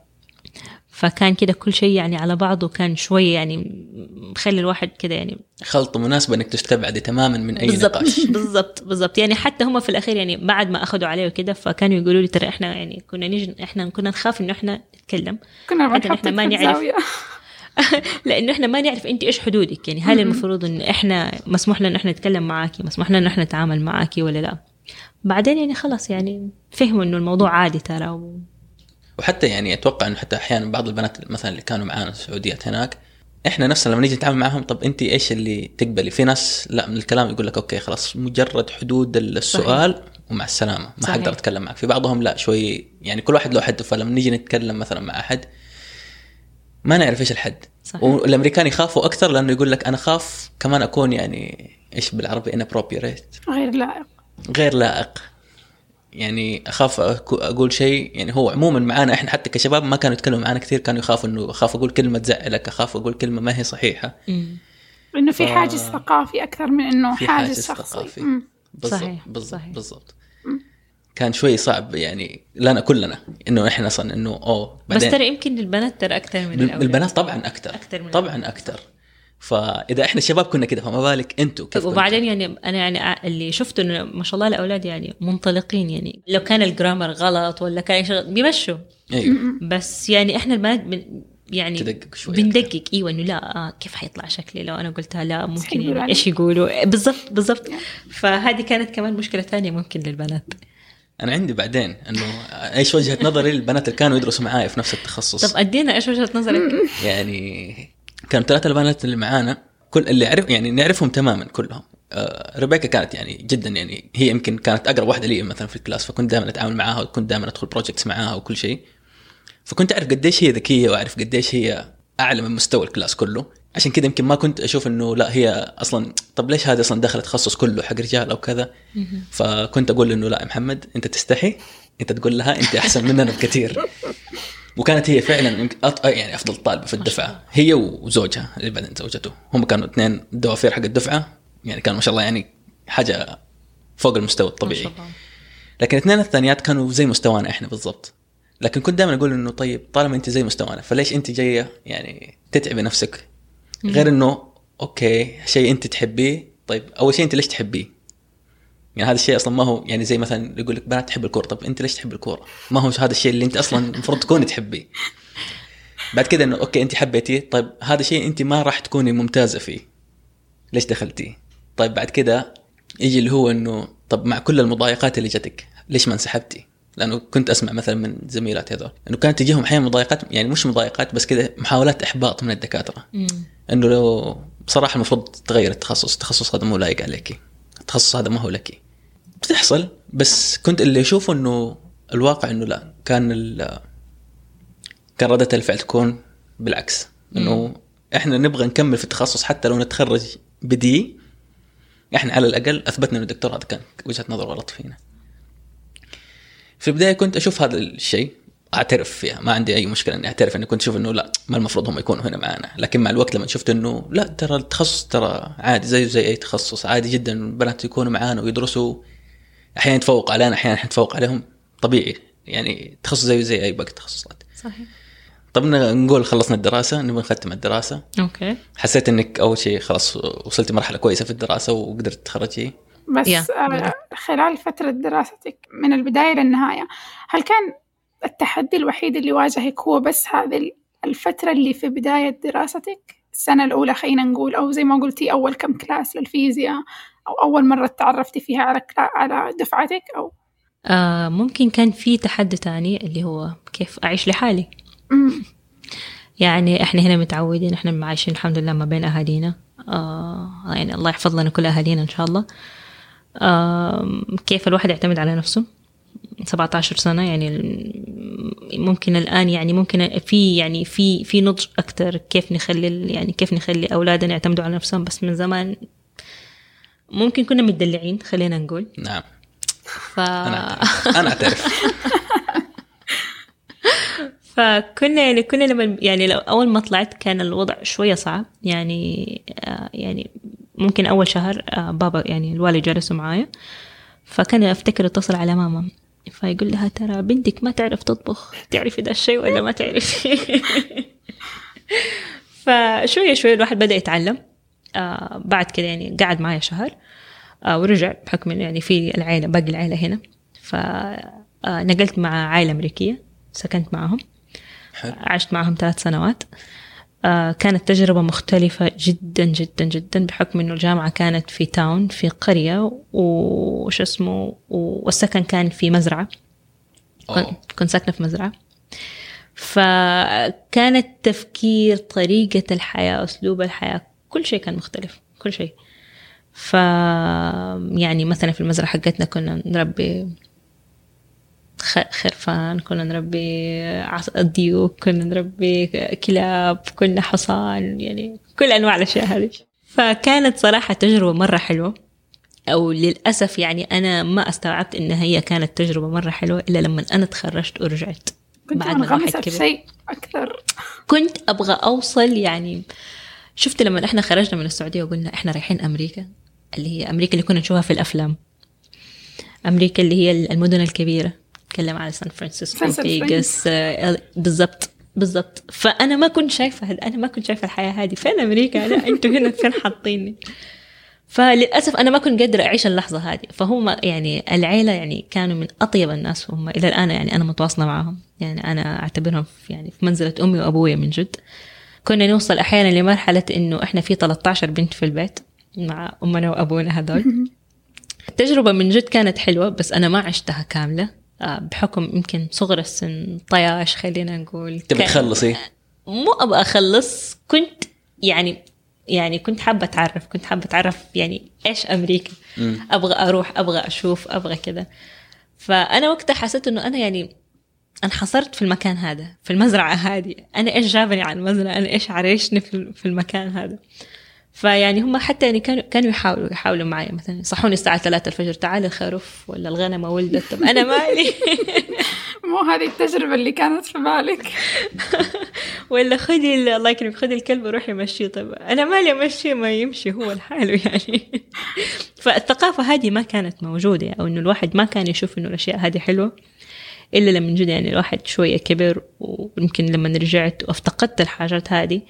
C: فكان كده كل شيء يعني على بعضه كان شوية يعني مخلي الواحد كده يعني
A: خلطه مناسبة إنك تستبعدي تماما من أي
C: بالضبط.
A: نقاش.
C: بالضبط بالضبط. يعني حتى هم في الأخير يعني بعد ما أخذوا عليه وكده فكانوا يقولوا لي ترى إحنا يعني كنا نيجي إحنا كنا نخاف إنه إحنا نتكلم.
B: كنا
C: حتى نحن ما نعرف. لأنه إحنا ما نعرف أنت إيش حدودك. يعني هل المفروض إن إحنا مسموح لنا إحنا نتكلم معاكي مسموح لنا إحنا نتعامل معاكي ولا لا؟ بعدين يعني خلاص يعني فهموا إنه الموضوع عادي ترى و...
A: وحتى يعني أتوقع إنه حتى أحيانا بعض البنات مثلا اللي كانوا معانا السعوديات هناك إحنا نفسنا لما نيجي نتعامل معاهم طب أنت إيش اللي تقبلي؟ في ناس لا من الكلام يقول لك أوكي خلاص مجرد حدود السؤال ومع السلامة. ما
C: صحيح.
A: حقدر اتكلم معك. في بعضهم لا شوي يعني كل واحد له حد. فلما نيجي نتكلم مثلا مع أحد ما نعرف إيش الحد.
C: صحيح.
A: والأمريكان يخافوا أكثر لأنه يقول لك أنا خاف كمان أكون يعني إيش بالعربي inappropriate.
B: غير لائق.
A: غير لائق. يعني أخاف أقول شيء يعني هو عموما معانا إحنا حتى كشباب ما كانوا يتكلموا معانا كثير كانوا يخافوا انه اخاف أقول كلمة تزعلك اخاف أقول كلمة ما هي صحيحة
C: مم.
B: إنه في
A: ف-
B: حاجز ثقافي أكثر من إنه
A: في
B: حاجز
A: حاجز
B: شخصي
A: ثقافي. بالضبط
C: صحيح،
A: بالضبط
C: صحيح.
A: بالضبط كان شوي صعب يعني لنا كلنا إنه إحنا أصلا إنه أوه
C: بس ترى يمكن البنات ترى أكثر من الأولاد.
A: البنات طبعا أكثر
C: أكتر من
A: طبعا أكثر فإذا إحنا الشباب كنا كده فما بالك أنتوا كيف
C: طيب وبعدين يعني أنا يعني اللي شفته إنه ما شاء الله الأولاد يعني منطلقين يعني. لو كان الجرامر غلط ولا كان شغل بيمشوا؟
A: أيوه.
C: بس يعني إحنا البنات بن يعني
A: تدقق شوي
C: بندقق. إيوه إنه لا آه كيف حيطلع شكلي؟ لو أنا قلتها لا ممكن يعني؟ إيش يقولوا؟ بالضبط بالضبط. فهذه كانت كمان مشكلة ثانية ممكن للبنات.
A: أنا عندي بعدين إنه إيش وجهة نظري؟ للبنات اللي كانوا يدرسوا معايا في نفس التخصص.
C: طب أدينا إيش وجهة نظرك؟
A: يعني كانوا ثلاثة البنات اللي معانا كل اللي عرف يعني نعرفهم تماما كلهم. آه ريبيكا كانت يعني جدا يعني هي يمكن كانت أقرب واحدة لي مثلا في ال class فكنت دائما أتعامل معاها وكنت دائما أدخل projects معاها وكل شيء. فكنت أعرف قديش هي ذكية وأعرف قديش هي أعلى من مستوى الكلاس كله. عشان كذا يمكن ما كنت أشوف إنه لا هي أصلا طب ليش هذه أصلا دخلت تخصص كله حق رجال أو كذا؟ فكنت أقول إنه لا محمد أنت تستحي أنت تقول لها أنت أحسن مننا بكثير. وكانت هي فعلا أط... يعني أفضل طالبة في الدفعة. هي وزوجها اللي بعدين زوجته. هم كانوا اثنين الدوافير حق الدفعة. يعني كانوا ما شاء الله يعني حاجة فوق المستوى
C: ما
A: الطبيعي.
C: شاء الله.
A: لكن الاثنين الثانيات كانوا زي مستوانا إحنا بالضبط. لكن كنت دائما أقول إنه طيب طالما أنت زي مستوانا فليش أنت جاية يعني تتعبي نفسك؟ غير إنه okay شيء أنت تحبيه. طيب أول شيء أنت ليش تحبيه؟ يعني هذا الشيء أصلا ما هو يعني زي مثلا يقول لك بنات تحب الكورة طب أنت ليش تحب الكورة؟ ما هو هذا الشيء اللي أنت أصلا المفروض تكوني تحبيه. بعد كده إنه okay أنت حبيتيه طيب هذا شيء أنت ما راح تكوني ممتازة فيه. ليش دخلتيه؟ طيب بعد كده يجي اللي هو إنه طب مع كل المضايقات اللي جتك ليش ما انسحبتي؟ لأنه كنت أسمع مثلا من زميلات هذول إنه كانت تجيهم أحيانا مضايقات يعني مش مضايقات بس كذا محاولات إحباط من الدكاترة
C: مم.
A: إنه لو بصراحة المفروض تغير التخصص التخصص هذا مو لايق عليك التخصص هذا ما هو لك بتحصل بس كنت اللي أشوفه إنه الواقع إنه لا كان ال- كان ردة الفعل تكون بالعكس. إنه إحنا نبغى نكمل في التخصص حتى لو نتخرج بدي إحنا على الأقل أثبتنا ان الدكتور هذا كان وجهة نظر غلط فينا. في البداية كنت أشوف هذا الشيء أعترف فيها ما عندي أي مشكلة إني أعترف إني كنت أشوف إنه لا ما المفروض هم يكونوا هنا معنا. لكن مع الوقت لما شفت إنه لا ترى التخصص ترى عادي زيه زي أي تخصص عادي جدا البنات يكونوا معانا ويدرسوا أحيانا يتفوق علينا أحيانا نتفوق عليهم. طبيعي. يعني تخصص زيه زي أي باقي التخصصات.
C: صحيح.
A: طب نقول خلصنا الدراسة نبغى نختم الدراسة.
C: okay.
A: حسيت إنك أول شيء خلاص وصلتي مرحله كويسة في الدراسة وقدرت تتخرجي
B: بس
C: Yeah.
B: آه خلال فترة دراستك من البداية للنهاية هل كان التحدي الوحيد اللي واجهك هو بس هذه الفترة اللي في بداية دراستك؟ السنة الأولى خلينا نقول أو زي ما قلتي أول كم class للفيزياء أو أول مرة تعرفتي فيها على على دفعتك أو؟
C: آه ممكن كان في تحدي تاني اللي هو كيف أعيش لحالي.
B: مم.
C: يعني إحنا هنا متعودين إحنا عايشين الحمد لله ما بين أهالينا. آه يعني الله يحفظ لنا كل أهالينا إن شاء الله. آه كيف الواحد يعتمد على نفسه؟ 17 سنة يعني ممكن الآن يعني ممكن في يعني في في نضج أكتر كيف نخلي يعني كيف نخلي أولادنا يعتمدوا على نفسهم. بس من زمان ممكن كنا متدلعين خلينا نقول.
A: نعم.
C: ف...
A: أنا أعترف. أنا أعترف.
C: فكنا يعني كنا لما يعني لو أول ما طلعت كان الوضع شوية صعب. يعني آه يعني ممكن أول شهر آه بابا يعني الوالد جلسوا معايا. فكان أفتكر اتصل على ماما. فيقول لها ترى بنتك ما تعرف تطبخ. تعرفي ده الشيء ولا ما تعرفي؟ فشوية شوية الواحد بدأ يتعلم. آه بعد كده يعني قعد معايا شهر آه ورجع بحكم إنه يعني في العائلة باقي العائلة هنا. فنقلت مع عائلة أمريكية سكنت معهم
A: حلو.
C: عشت معهم ثلاث سنوات. آه، كانت تجربة مختلفة جدا جدا جدا بحكم إنه الجامعة كانت في تاون في قرية وش اسمه والسكن كان في مزرعة. كنت,
A: أوه.
C: كنت ساكنة في مزرعة. فكان التفكير طريقة الحياة أسلوب الحياة كل شيء كان مختلف كل شيء. ف يعني مثلا في المزرعة حقتنا كنا نربي خرفان كنا نربي ديوك كنا نربي كلاب كنا حصان يعني كل أنواع الأشياء هذه. فكانت صراحة تجربة مرة حلوة. أو للأسف يعني أنا ما استوعبت إن هي كانت تجربة مرة حلوة إلا لما أنا تخرجت ورجعت
B: كنت
C: بعد ما الواحد كبر.
B: شيء أكثر.
C: كنت أبغى أوصل يعني شفت لما إحنا خرجنا من السعودية وقلنا إحنا رايحين أمريكا اللي هي أمريكا اللي كنا نشوفها في الأفلام. أمريكا اللي هي المدن الكبيرة تكلم على سان فرانسيسكو
B: لاس
C: فيغاس آه، بالضبط بالضبط. فأنا ما كنت شايفة أنا ما كنت شايفة الحياة هذه. فين أمريكا؟ لا أنتوا هنا فين حاطيني؟ فللأسف أنا ما كنت قادرة أعيش اللحظة هذه. فهم يعني العيلة يعني كانوا من أطيب الناس هم إلى الآن يعني أنا متواصلة معهم يعني أنا أعتبرهم في يعني في منزلة أمي وأبويا من جد. كنا نوصل أحيانا لمرحلة إنه إحنا في 13 بنت في البيت مع أمنا وأبونا هذول. التجربه من جد كانت حلوة بس أنا ما عشتها كاملة. آه، بحكم يمكن صغر السن طياش خلينا نقول.
A: تبي تخلصي
C: مو أبغى أخلص كنت يعني يعني كنت حابة أتعرف كنت حابة أتعرف يعني إيش
A: أمريكا.
C: أبغى أروح أبغى أشوف أبغى كذا. فأنا وقتها حسيت إنه أنا يعني انحصرت في المكان هذا في المزرعة هذه. أنا إيش جابني على المزرعة؟ أنا إيش عريشني في في المكان هذا؟ فيعني هم حتى يعني كانوا كانوا يحاولوا يحاولوا معي مثلا يصحوني الساعة 3 الفجر تعال الخروف ولا الغنمه ولدت. طب أنا مالي؟
B: مو هذه التجربة اللي كانت في بالك؟
C: ولا خذي ال- الله يكرمك خذي الكلب وروحي مشيه طب أنا مالي أمشيه؟ ما يمشي هو لحاله يعني. فالثقافة هذه ما كانت موجودة أو إنه الواحد ما كان يشوف إنه الأشياء هذه حلوة. إلا لما جد يعني الواحد شوية كبر ويمكن لما رجعت وافتقدت الحاجات هذه.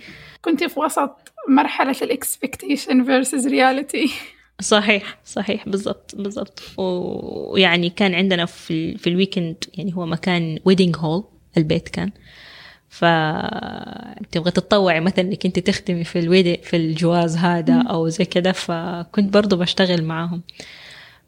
B: كنت في وسط مرحلة ال expectation versus reality.
C: صحيح صحيح بالضبط بالضبط. ويعني كان عندنا في ال- في ال weekend يعني هو مكان wedding hall البيت كان. ف تبغى تتطوعي مثلا إنك أنت تختمي في ال wed في الجواز هذا أو زي كذا فكنت برضو بشتغل معاهم.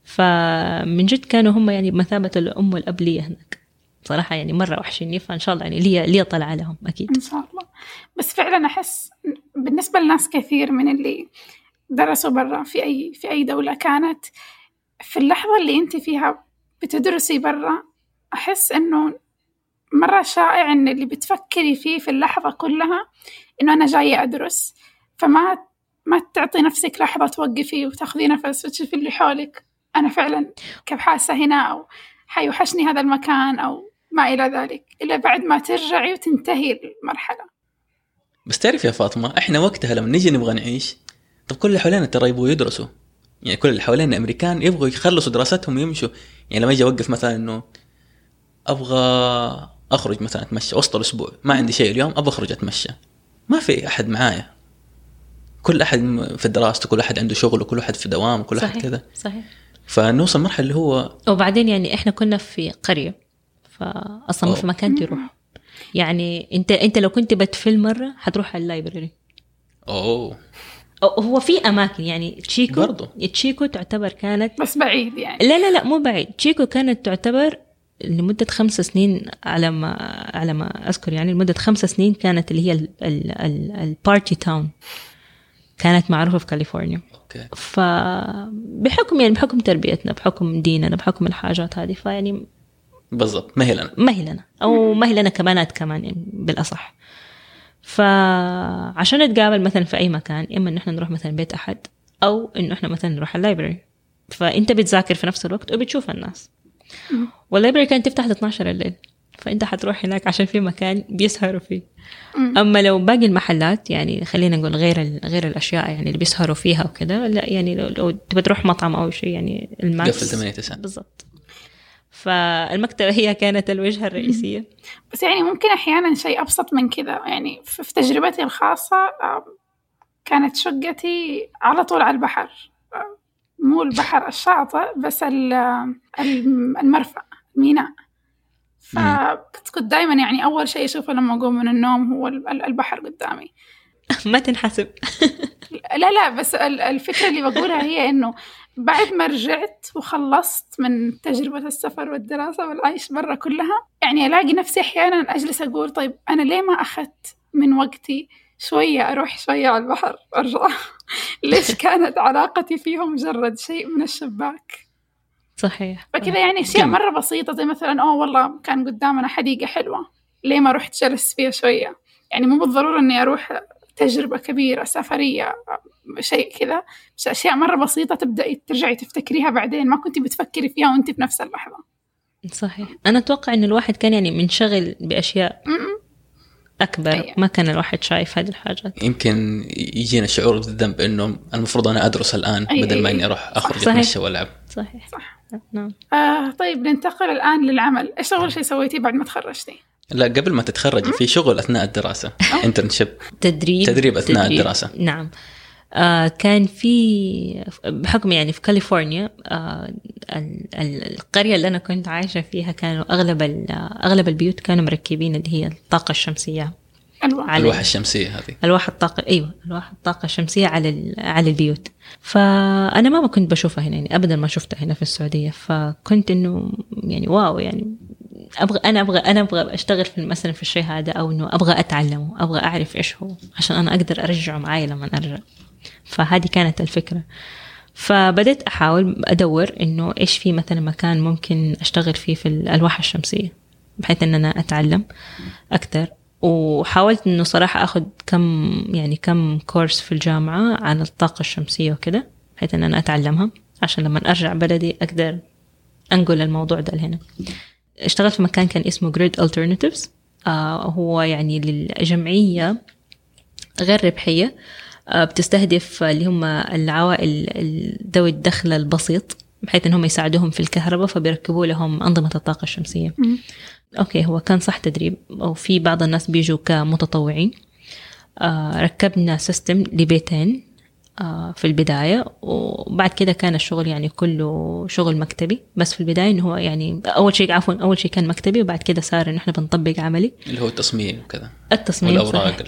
C: فمن جد كانوا هم يعني بمثابة الأم والأب لي هناك. صراحة يعني مرة وحشني فإن شاء الله يعني لي لي طلع لهم أكيد.
B: إن شاء الله. بس فعلا أحس بالنسبة لناس كثير من اللي درسوا برا في أي في أي دولة كانت في اللحظة اللي أنت فيها بتدرسي برا أحس إنه مرة شائع إن اللي بتفكري فيه في اللحظة كلها إنه أنا جاية أدرس. فما ما تعطي نفسك لحظة توقفي وتاخذي نفس وتشوفي اللي حولك. أنا فعلا كيف حاسة هنا أو حيوحشني هذا المكان أو ما إلى ذلك إلا بعد ما ترجعي وتنتهي المرحلة.
A: بس تعرف يا فاطمة إحنا وقتها لما نيجي نبغى نعيش طب كل اللي حوالينا ترى يبغوا يدرسوا. يعني كل اللي حوالينا أمريكان يبغوا يخلصوا دراستهم ويمشوا. يعني لما أجي أوقف مثلا إنه أبغى أخرج مثلا أتمشى وسط الأسبوع ما عندي شيء اليوم أبغى أخرج أتمشى. ما في أحد معايا. كل أحد م- في دراسته كل أحد عنده شغل وكل واحد في دوام وكل أحد
C: صحيح
A: كذا.
C: صحيح.
A: فنوصل مرحلة اللي هو
C: وبعدين يعني إحنا كنا في قرية. فاصلا ما في. مكان تروح. يعني أنت أنت لو كنت بتفل مرة حتروح على ال
A: library.
C: أوه. هو في أماكن يعني تشيكو
A: برضو.
C: تشيكو تعتبر كانت
B: بس بعيد يعني.
C: لا لا لا مو بعيد. تشيكو كانت تعتبر لمدة خمس سنين على ما على ما أذكر يعني لمدة خمس سنين كانت اللي هي ال- ال- ال- ال party town كانت معروفة في كاليفورنيا.
A: okay.
C: فبحكم يعني بحكم تربيتنا بحكم ديننا بحكم الحاجات هذه فيعني
A: بالضبط. ما هي لنا.
C: ما هي لنا. أو ما هي لنا كبنات كمان يعني بالأصح. فعشان نتقابل مثلا في أي مكان إما إن إحنا نروح مثلا بيت أحد أو انه إحنا مثلا نروح ال library فإنت بتذاكر في نفس الوقت وبتشوف الناس. وال library كانت تفتح ل 12 الليل. فإنت حتروح هناك عشان في مكان بيسهروا فيه. أما لو باقي المحلات يعني خلينا نقول غير ال- غير الأشياء يعني اللي بيسهروا فيها وكذا لا يعني لو, لو تبغى تروح مطعم أو شيء يعني ال max.
A: قفل 8 9
C: بالضبط. فالمكتبة هي كانت الوجهة الرئيسية.
B: بس يعني ممكن أحيانا شيء أبسط من كذا. يعني في في تجربتي الخاصة كانت شقتي على طول على البحر. مو البحر الشاطئ بس ال- الم- المرفأ الميناء. فكنت دائما يعني أول شيء أشوفه لما أقوم من النوم هو ال- ال- البحر قدامي.
C: ما تنحسب.
B: لا لا بس ال- الفكرة اللي بقولها هي إنه بعد ما رجعت وخلصت من تجربة السفر والدراسة والعيش برا كلها يعني ألاقي نفسي أحيانا أجلس أقول طيب أنا ليه ما أخذت من وقتي شوية أروح شوية على البحر وأرجع؟ ليش كانت علاقتي فيهم مجرد شيء من الشباك؟
C: صحيح
B: فكذا يعني أشياء؟ مرة بسيطة زي مثلا أوه والله كان قدامنا حديقة حلوة ليه ما رحت جلست فيها شوية؟ يعني مو بالضرورة إني أروح تجربة كبيرة سفرية شيء كذا. بس أشياء مرة بسيطة تبدأي ترجعي تفتكريها بعدين ما كنتي بتفكري فيها وأنت في نفس اللحظة.
C: صحيح. أنا أتوقع إن الواحد كان يعني منشغل بأشياء
B: م-م.
C: أكبر
B: أيوة.
C: ما كان الواحد شايف هذه الحاجات.
A: يمكن يجينا شعور بالذنب إنه المفروض أنا أدرس الآن
B: أي-
A: بدل ما
B: أي-
A: إني أروح أخرج
C: صحيح.
A: أتمشى وألعب.
C: صحيح.
B: صح.
C: نعم.
B: آه طيب ننتقل الآن للعمل. إيش أول شيء سويتيه بعد ما تخرجتي؟
A: لا قبل ما تتخرجي في شغل أثناء الدراسة انترنشيب
C: تدريب
A: تدريب أثناء الدراسة.
C: نعم. آه كان في بحكم يعني في كاليفورنيا آه ال- ال- القرية اللي أنا كنت عايشة فيها كانوا أغلب ال- أغلب البيوت كانوا مركبين اللي هي الطاقة الشمسية.
B: ألوان
C: على
A: الواح الشمسية هذه.
C: ألواح الطاقة أيوة ألواح الطاقة الشمسية على ال- على البيوت. فأنا ما ما كنت بشوفها هنا يعني أبدا ما شفتها هنا في السعودية. فكنت إنه يعني واو يعني أبغى أنا أبغى أنا أبغى أشتغل في مثلا في الشيء هذا أو إنه أبغى أتعلمه أبغى أعرف إيش هو عشان أنا أقدر أرجعه معايا لما أرجع. فهذه كانت الفكرة. فبدأت أحاول أدور إنه إيش في مثلا مكان ممكن أشتغل فيه في الألواح الشمسية بحيث إن أنا أتعلم أكثر وحاولت إنه صراحة أخذ كم يعني كم كورس في الجامعة عن الطاقة الشمسية وكده بحيث إن أنا أتعلمها عشان لما أرجع بلدي أقدر أنقل الموضوع ده لهنا. اشتغلت في مكان كان اسمه Grid Alternatives آه هو يعني للجمعية غير ربحية آه، بتستهدف اللي هم العوائل ال- ذوي الدخل البسيط بحيث انهم يساعدوهم في الكهرباء فبيركبوا لهم أنظمة الطاقة الشمسية.
B: مم.
C: okay هو كان صح تدريب أو في بعض الناس بيجوا كمتطوعين. آه ركبنا system لبيتين. في البداية. وبعد كده كان الشغل يعني كله شغل مكتبي. بس في البداية إنه هو يعني أول شيء عفوا أول شيء كان مكتبي. وبعد كده صار انه إحنا بنطبق عملي.
A: اللي هو التصميم وكذا.
C: التصميم.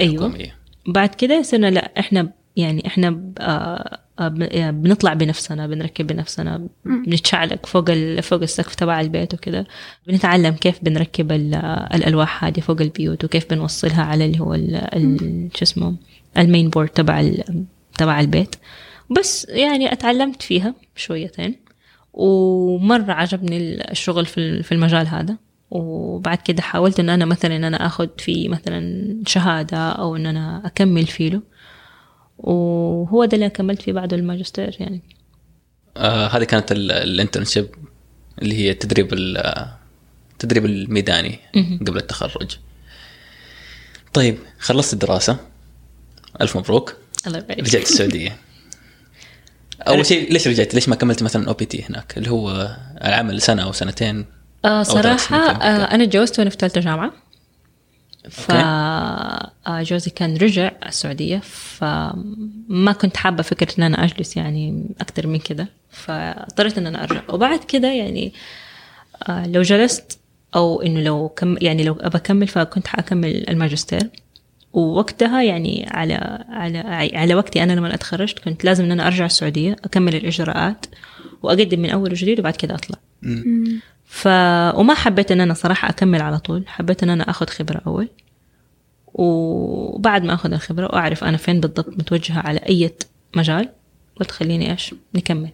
C: أيوه
A: الحكومية.
C: بعد كده صرنا لا إحنا يعني إحنا ب- آه، آه، بنطلع بنفسنا بنركب بنفسنا بنتشعلق فوق فوق السقف تبع البيت وكده بنتعلم كيف بنركب ال- الألواح هذه فوق البيوت وكيف بنوصلها على اللي هو شو اسمه المين بورد تبع تبع البيت. بس يعني اتعلمت فيها شويتين ومرة عجبني الشغل في ال- في المجال هذا. وبعد كده حاولت إن أنا مثلا إن أنا آخذ فيه مثلا شهادة أو إن أنا أكمل فيه وهو ده اللي كملت فيه بعد الماجستير يعني.
A: آه هذه كانت ال- ال internship اللي هي التدريب ال- التدريب الميداني. قبل التخرج. طيب خلصت الدراسة. ألف مبروك.
C: الله يبارك
A: رجعت السعودية. أول شيء ليش رجعت؟ ليش ما كملت مثلا OPT هناك؟ اللي هو العمل سنة أو سنتين
C: آه
A: سنين كمان.
C: آه أنا تجوزت وأنا في ثالثة جامعة. فجوزي كان رجع السعودية فما كنت حابة فكرة إن أنا أجلس يعني أكتر من كده. فاضطريت إن أنا أرجع. وبعد كده يعني آه لو جلست أو إنه لو كم يعني لو أبى أكمل فكنت حأكمل الماجستير. ووقتها يعني على على على وقتي أنا لما أتخرجت كنت لازم إن أنا أرجع السعودية أكمل الإجراءات وأقدم من أول وجديد وبعد كده أطلع.
B: مم.
C: ف وما حبيت إن أنا صراحة أكمل على طول حبيت إن أنا آخذ خبرة أول. وبعد ما آخذ الخبرة واعرف أنا فين بالضبط متوجهة على أي مجال قلت خليني إيش؟ نكمل.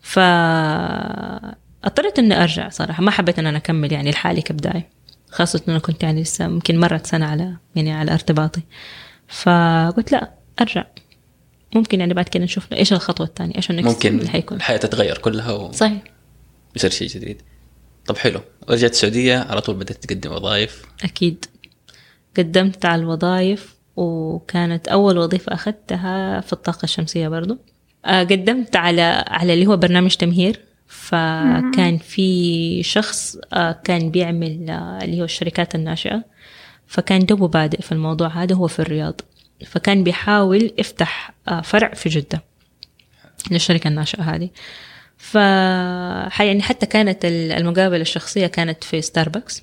C: ف اضطريت إني أرجع صراحة ما حبيت إن أنا أكمل يعني لحالي كبداية. خاصة إنه كنت يعني لسه يمكن مرت سنة على يعني على ارتباطي فقلت لا أرجع. ممكن يعني بعد كده نشوف إيش الخطوة الثانية إيش النكست
A: ممكن
C: اللي حيكون.
A: الحياة تتغير كلها
C: صحيح.
A: ويصير شيء جديد. طب حلو. رجعت السعودية على طول بدأت تقدم وظائف.
C: أكيد. قدمت على الوظائف وكانت أول وظيفة أخذتها في الطاقة الشمسية برضو. آه، قدمت على على اللي هو برنامج تمهير. فكان في شخص آه، كان بيعمل آه، اللي هو الشركات الناشئة. فكان دوبه بادئ في الموضوع هذا هو في الرياض. فكان بيحاول يفتح آه، فرع في جدة للشركة الناشئة هذه. ف يعني حتى كانت المقابلة الشخصية كانت في ستاربكس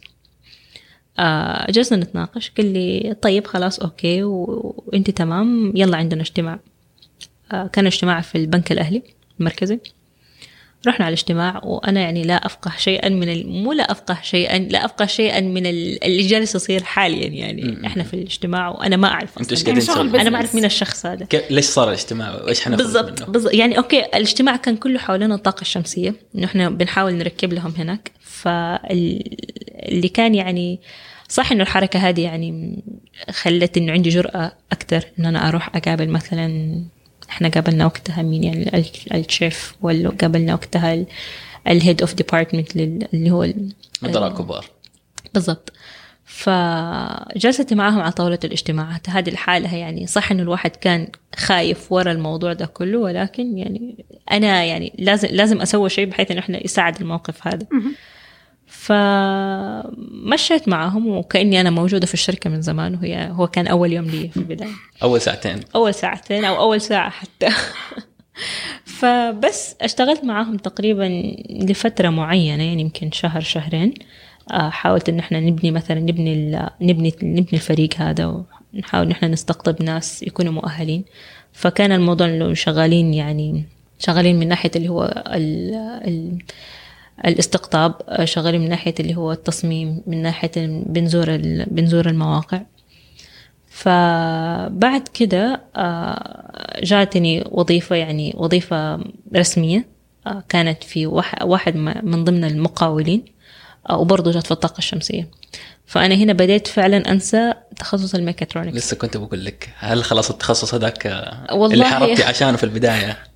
C: جلسنا نتناقش قال لي طيب خلاص أوكي وأنت تمام يلا عندنا اجتماع. كان اجتماع في البنك الأهلي المركزي. رحنا على الاجتماع وأنا يعني لا أفقه شيئا من ال... مو لا أفقه شيئا لا أفقه شيئا من ال- اللي جالس يصير حاليا يعني إحنا في الاجتماع وأنا ما أعرف.
A: قاعدين
B: يعني شغل؟
C: أنا ما. أعرف مين الشخص هذا
A: كيف- ليش صار الاجتماع وإيش حناخذ
C: بالضبط؟ بالضبط يعني okay الاجتماع كان كله حوالين الطاقه الشمسيه انه إحنا بنحاول نركب لهم هناك فاللي كان يعني صح إنه الحركة هذه يعني خلت إنه عندي جرأة أكثر إن أنا أروح أقابل مثلا إحنا قابلنا وقتها مين يعني؟ ال- ال chief ولا قابلنا وقتها ال head of department اللي هو
A: مدراء كبار.
C: بالضبط. فجلست معاهم على طاولة الاجتماعات. هذه الحالة يعني صح إنه الواحد كان خايف ورا الموضوع ده كله ولكن يعني أنا يعني لازم لازم أسوي شيء بحيث إنه إحنا يساعد الموقف هذا. فمشيت معاهم وكأني أنا موجودة في الشركة من زمان وهي هو كان أول يوم لي في البداية.
A: أول ساعتين.
C: أول ساعتين أو أول ساعة حتى. فبس اشتغلت معاهم تقريبا لفترة معينة يعني يمكن شهر شهرين. آه، حاولت إن إحنا نبني مثلا نبني ال- نبني نبني الفريق هذا ونحاول إن إحنا نستقطب ناس يكونوا مؤهلين. فكان الموضوع إنه شغالين يعني شغالين من ناحية اللي هو ال ال الاستقطاب آه، شغالين من ناحية اللي هو التصميم من ناحية بنزور بنزور المواقع. فبعد كده آه، جاتني وظيفة يعني وظيفة رسمية آه، كانت في واح- واحد من ضمن المقاولين وبرضه جات في الطاقة الشمسية. فأنا هنا بديت فعلا أنسى تخصص الميكاترونكس.
A: لسه كنت بقول لك هل خلاص التخصص هذاك اللي حاربتي عشانه في البداية؟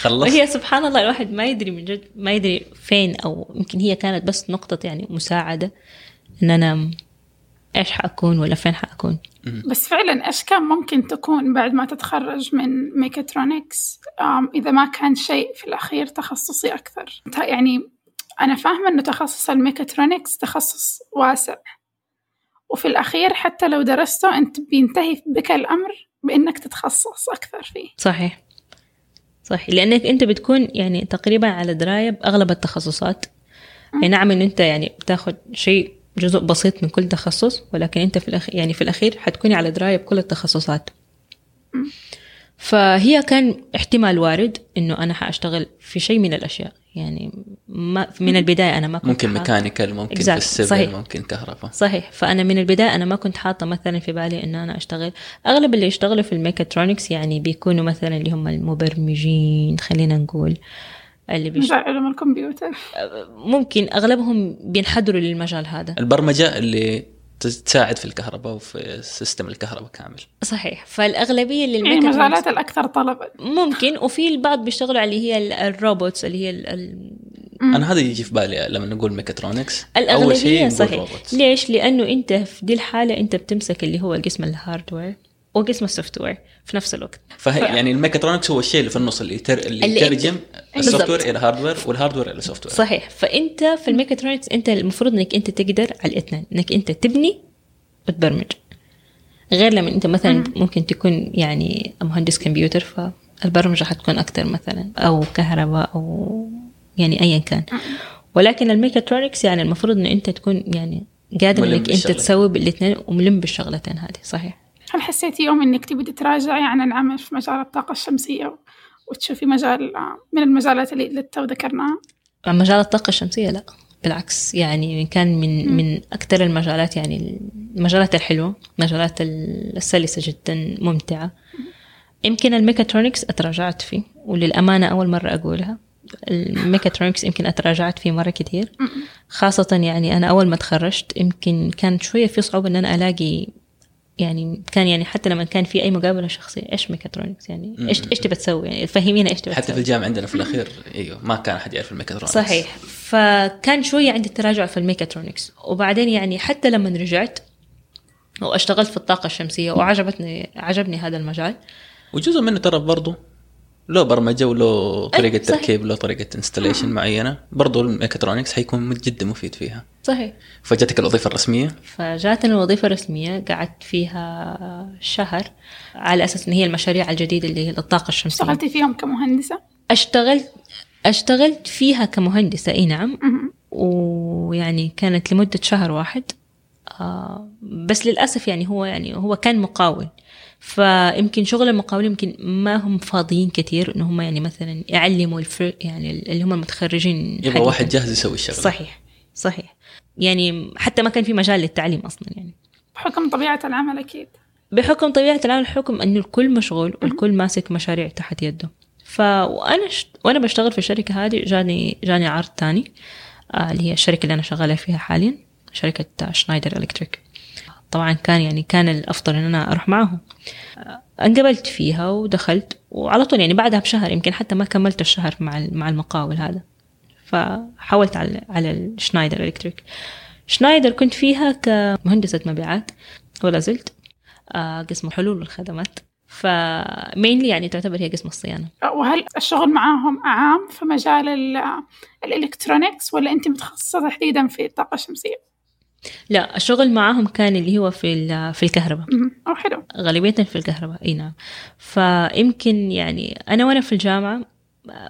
A: خلص.
C: وهي سبحان الله الواحد ما يدري من جد ما يدري فين أو يمكن هي كانت بس نقطة يعني مساعدة إن أنا إيش حأكون ولا فين حأكون.
B: بس فعلا إيش كان ممكن تكون بعد ما تتخرج من ميكاترونكس؟ إذا ما كان شيء في الأخير تخصصي أكثر. ت- يعني أنا فاهمة إنه تخصص الميكاترونكس تخصص واسع. وفي الأخير حتى لو درسته أنت بينتهي بك الأمر بإنك تتخصص أكثر فيه.
C: صحيح. صح لأنك أنت بتكون يعني تقريبا على دراية بأغلب التخصصات. أي نعم ان أنت يعني بتاخد شيء جزء بسيط من كل تخصص ولكن أنت في الاخير يعني في الأخير حتكوني على دراية بكل التخصصات. فهي كان احتمال وارد إنه أنا حأشتغل في شيء من الأشياء. يعني ما من البداية أنا ما كنت
A: ممكن mechanical ممكن
C: Exactly.
A: في ال civil
C: صحيح.
A: ممكن كهرباء.
C: صحيح. فأنا من البداية أنا ما كنت حاطة مثلا في بالي ان أنا أشتغل. أغلب اللي يشتغلوا في الميكاترونكس يعني بيكونوا مثلا اللي هم المبرمجين خلينا نقول اللي بيش...
B: مجال علوم الكمبيوتر.
C: ممكن أغلبهم بينحدروا للمجال هذا.
A: البرمجة اللي تساعد في الكهرباء وفي system الكهرباء كامل.
C: صحيح. فالأغلبية
B: يعني
C: للميكاترونكس
B: المجالات الأكثر طلبا.
C: ممكن وفي البعض بيشتغلوا على اللي هي ال- ال robots اللي هي ال- ال-
A: أنا هذا يجي في بالي لما نقول ميكاترونكس. أول شيء
C: الأغلبية
A: نقول
C: صحيح.
A: robots.
C: ليش؟ لأنه أنت في دي الحالة أنت بتمسك اللي هو قسم ال hardware وقسم ال software في نفس الوقت.
A: فهي يعني الميكاترونكس هو الشيء اللي في النص اللي, يتر... اللي,
C: اللي
A: يترجم ال
C: software.
A: إلى hardware وال hardware إلى software
C: صحيح. فأنت في الميكاترونكس أنت المفروض إنك أنت تقدر على الاثنين. إنك أنت تبني وتبرمج. غير لما أنت مثلا ممكن تكون يعني مهندس كمبيوتر فالبرمجة حتكون أكثر مثلا أو كهرباء أو يعني ايا كان. ولكن الميكاترونكس يعني المفروض إن أنت تكون يعني قادر إنك
A: أنت.
C: تسوي بالاثنين وملم بالشغلتين هذه. صحيح.
B: هل حسيتي يوم إنك تبي تتراجعي عن العمل في مجال الطاقة الشمسية وتشوفي مجال من المجالات اللي اللي تو ذكرناها؟
C: مجال الطاقة الشمسية لا بالعكس. يعني كان من من أكثر المجالات يعني المجالات الحلوة المجالات السلسة جدا ممتعة. يمكن الميكاترونكس أتراجعت فيه وللأمانة أول مرة أقولها. الميكاترونكس يمكن أتراجعت فيه مرة كتير خاصة يعني أنا أول ما تخرجت يمكن كان شوية في صعوبة إن أنا ألاقي يعني كان يعني حتى لما كان في أي مقابلة شخصية إيش ميكاترونكس؟ يعني إيش إيش تبى تسوي؟ يعني فهمينا إيش تبى
A: حتى في الجامعة عندنا في الأخير أيوه ما كان أحد يعرف الميكاترونكس.
C: صحيح. فكان شوية عندي تراجع في الميكاترونكس. وبعدين يعني حتى لما رجعت واشتغلت في الطاقة الشمسية وعجبتني عجبني هذا المجال.
A: وجزء منه ترى برضه له برمجة وله طريقة
C: صحيح.
A: تركيب له طريقة installation معينة برضه الميكاترونكس حيكون جدا مفيد فيها.
C: صحيح.
A: فجاتك الوظيفة الرسمية؟
C: فجاتني الوظيفة الرسمية قعدت فيها شهر على أساس إن هي المشاريع الجديدة اللي هي الطاقة الشمسية.
B: اشتغلتي فيهم كمهندسة؟
C: اشتغلت اشتغلت فيها كمهندسة أي نعم. ويعني كانت لمدة شهر واحد. آه بس للأسف يعني هو يعني هو كان مقاول. فيمكن شغل المقاولين يمكن ما هم فاضيين كثير إنه هم يعني مثلا يعلموا الفر يعني اللي هم المتخرجين
A: يبغى. واحد جاهز يسوي الشغلة.
C: صحيح صحيح. يعني حتى ما كان في مجال للتعليم أصلا يعني.
B: بحكم طبيعة العمل أكيد.
C: بحكم طبيعة العمل الحكم أنه الكل مشغول والكل ماسك مشاريع تحت يده. ف وأنا ش... وأنا بشتغل في الشركة هذه جاني جاني عرض تاني آه اللي هي الشركة اللي أنا شغالة فيها حاليا شركة آه، شنايدر إلكتريك طبعا كان يعني كان الأفضل إن أنا أروح معاهم آه، انقبلت فيها ودخلت وعلى طول يعني بعدها بشهر يمكن حتى ما كملت الشهر مع مع المقاول هذا. فحولت على على الشنايدر إلكتريك شنايدر كنت فيها كمهندسة مبيعات ولا زلت. آه، قسم حلول الخدمات فمينلي يعني تعتبر هي قسم الصيانة.
B: وهل الشغل معاهم عام في مجال ال- الإلكترونيكس ولا أنت متخصصة تحديدا في الطاقة الشمسية؟
C: لا الشغل معاهم كان اللي هو في ال- في الكهرباء.
B: أو حلو.
C: غالبية في الكهرباء أي نعم. فيمكن يعني أنا وأنا في الجامعة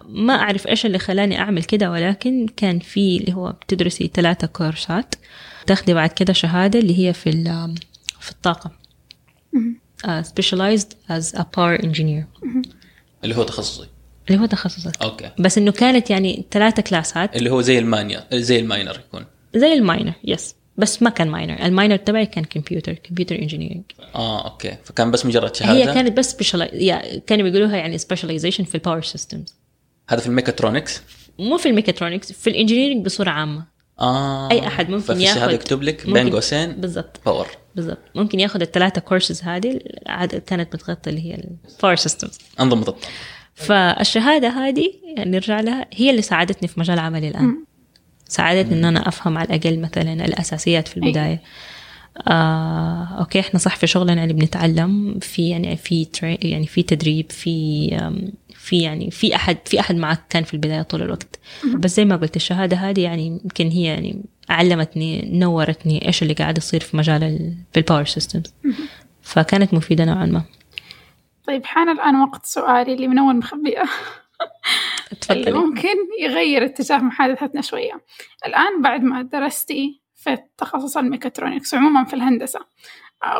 C: ما أعرف إيش اللي خلاني أعمل كده ولكن كان في اللي هو بتدرسي ثلاثة كورسات تاخدي بعد كده شهادة اللي هي في ال- في الطاقة.
B: مهم.
C: uh, specialized as a power engineer.
A: اللي هو تخصصي.
C: اللي هو تخصصك.
A: أوكي.
C: بس إنه كانت يعني ثلاثة كلاسات.
A: اللي هو زي ال minor زي ال minor يكون.
C: زي الماينر yes بس ما كان minor ال minor تبعي كان computer computer engineering
A: آه okay. فكان بس مجرد شهادة؟
C: هي كانت بس yeah كانوا بيقولوها يعني specialization في ال power systems
A: هذا في الميكاترونكس؟
C: مو في الميكاترونكس في ال engineering بصورة عامة.
A: آه
C: أي أحد ممكن
A: ففي الشهاده
C: ياخد-
A: يكتب لك بين قوسين
C: بالضبط.
A: power
C: بالضبط. ممكن ياخذ الثلاثة كورسز هذه عاد كانت بتغطي اللي هي ال power
A: systems أنظمة الطاقه
C: فالشهادة هذه يعني نرجع لها هي اللي ساعدتني في مجال عملي الآن.
B: مم.
C: ساعدتني إن أنا أفهم على الأقل مثلا الأساسيات في البداية. آه، okay إحنا صح في شغلنا يعني بنتعلم في يعني في يعني في تدريب في في يعني في أحد في أحد معك كان في البداية طول الوقت. بس زي ما قلت الشهادة هذه يعني يمكن هي يعني علمتني نورتني إيش اللي قاعد يصير في مجال ال- في ال power systems فكانت مفيدة نوعا ما.
B: طيب حان الآن وقت سؤالي اللي من أول مخبئة اللي
C: تفضلي.
B: ممكن يغير اتجاه محادثتنا شوية. الآن بعد ما درستي في تخصص الميكاترونكس عموما في الهندسة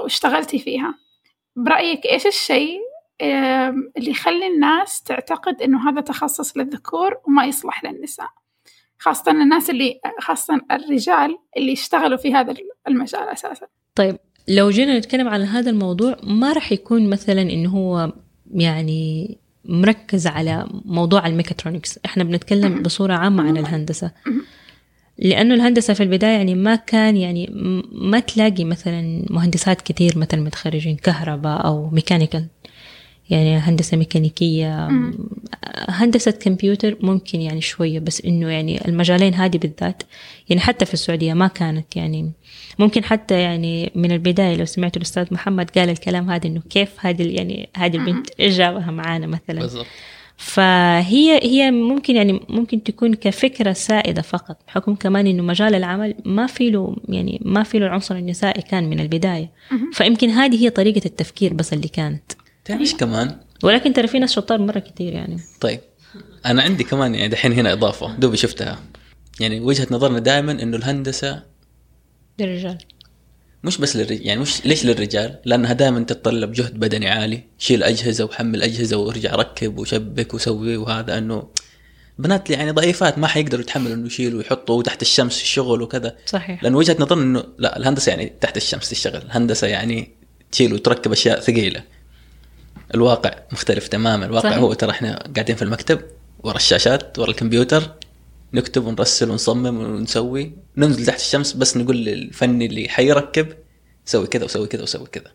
B: واشتغلتي فيها برأيك إيش الشيء اللي يخلي الناس تعتقد إنه هذا تخصص للذكور وما يصلح للنساء؟ خاصة الناس اللي خاصة الرجال اللي يشتغلوا في هذا المجال أساسا.
C: طيب لو جينا نتكلم عن هذا الموضوع ما راح يكون مثلا إنه هو يعني مركز على موضوع الميكاترونكس. إحنا بنتكلم بصورة عامة عن الهندسة. لأنه الهندسة في البداية يعني ما كان يعني ما تلاقي مثلا مهندسات كتير مثلا متخرجين كهرباء أو ميكانيكال. يعني هندسة ميكانيكية هندسة كمبيوتر ممكن يعني شوية بس إنه يعني المجالين هذه بالذات يعني حتى في السعودية ما كانت يعني ممكن حتى يعني من البداية لو سمعت الأستاذ محمد قال الكلام هذا إنه كيف هذه يعني هذه البنت إيش جابها معانا مثلا.
A: بالضبط.
C: فهي هي ممكن يعني ممكن تكون كفكرة سائدة فقط بحكم كمان إنه مجال العمل ما في له يعني ما في له العنصر النسائي كان من البداية. فيمكن هذه هي طريقة التفكير بس اللي كانت.
A: تعرف إيش كمان؟
C: ولكن ترى في ناس شطار مرة كثير يعني
A: طيب أنا عندي كمان يعني دحين هنا إضافة دوبي شفتها يعني وجهة نظرنا دائما إنه الهندسة
C: للرجال
A: مش بس للرجال يعني مش ليش للرجال؟ لأنها دائما تتطلب جهد بدني عالي، شيل أجهزة وحمل أجهزة وارجع ركب وشبك وسوي وهذا إنه بنات يعني ضعيفات ما حيقدروا يتحملوا إنه يشيلوا ويحطوا تحت الشمس الشغل وكذا
C: صحيح
A: لأن وجهة نظرنا إنه لا الهندسة يعني تحت الشمس تشتغل، الهندسة يعني تشيل وتركب أشياء ثقيلة. الواقع مختلف تماما، الواقع
C: صحيح.
A: هو ترى إحنا قاعدين في المكتب ورا الشاشات ورا الكمبيوتر نكتب ونرسل ونصمم ونسوي. ننزل تحت الشمس بس نقول للفني اللي حيركب سوي كذا وسوي كذا وسوي كذا.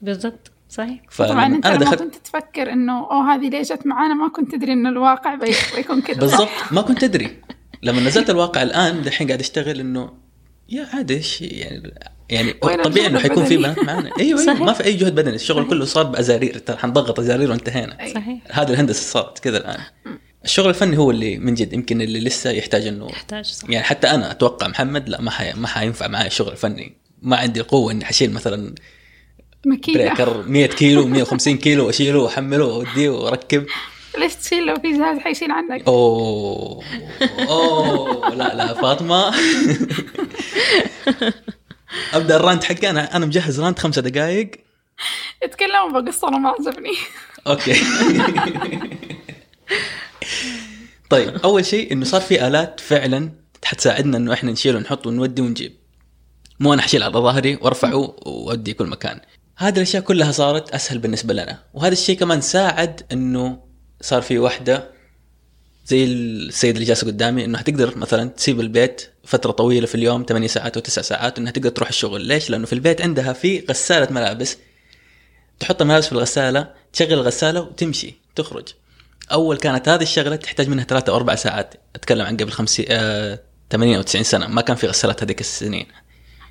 C: بالضبط صحيح.
B: طبعا
A: أنت
B: لما
A: دخلت
B: كنت تفكر إنه أوه هذه ليش جت معانا؟ ما كنت تدري إنه الواقع بي- بيكون كذا.
A: بالضبط ما كنت ادري لما نزلت الواقع الآن دحين قاعد أشتغل إنه يا عادي إيش يعني؟ يعني طبيعي
B: إنه
A: حيكون في؟ بنات معنا. إيوه
C: صحيح.
A: أيوه ما في أي جهد بدني. الشغل
B: صحيح.
A: كله صار بأزارير ترى حنضغط أزارير وانتهينا.
C: صحيح.
A: هذه الهندسة صارت كذا الآن. الشغل الفني هو اللي من جد يمكن اللي لسه يحتاج إنه
C: يحتاج صح.
A: يعني حتى أنا أتوقع محمد لا ما حي... ما حينفع معي الشغل الفني ما عندي القوة إني حشيل مثلا
B: مكيدة
A: بريكر 100 كيلو 150 كيلو وأشيله وأحمله وأوديه وأركب.
B: ليش تشيل لو في جهاز حيشيل عنك؟
A: أوه. أوه. لا لا فاطمة. أبدأ ال rant حقي. أنا أنا مجهز rant خمسة دقائق
B: اتكلموا بقصة أنا ما عجبني.
A: okay. طيب أول شيء إنه صار في آلات فعلا حتساعدنا إنه إحنا نشيل ونحط ونودي ونجيب. مو أنا حشيل على ظهري وارفعه واودي كل مكان. هذه الأشياء كلها صارت أسهل بالنسبة لنا. وهذا الشيء كمان ساعد إنه صار في واحدة زي السيد اللي جالسة قدامي إنه حتقدر مثلا تسيب البيت فترة طويلة في اليوم 8 ساعات أو 9 ساعات إنها تقدر تروح الشغل. ليش؟ لأنه في البيت عندها في غسالة ملابس. تحط الملابس في الغسالة تشغل الغسالة وتمشي تخرج. أول كانت هذه الشغلة تحتاج منها ثلاثة أو أربع ساعات. أتكلم عن قبل خمسين آه 80 أو 90 سنة. ما كان في غسالات هذيك السنين.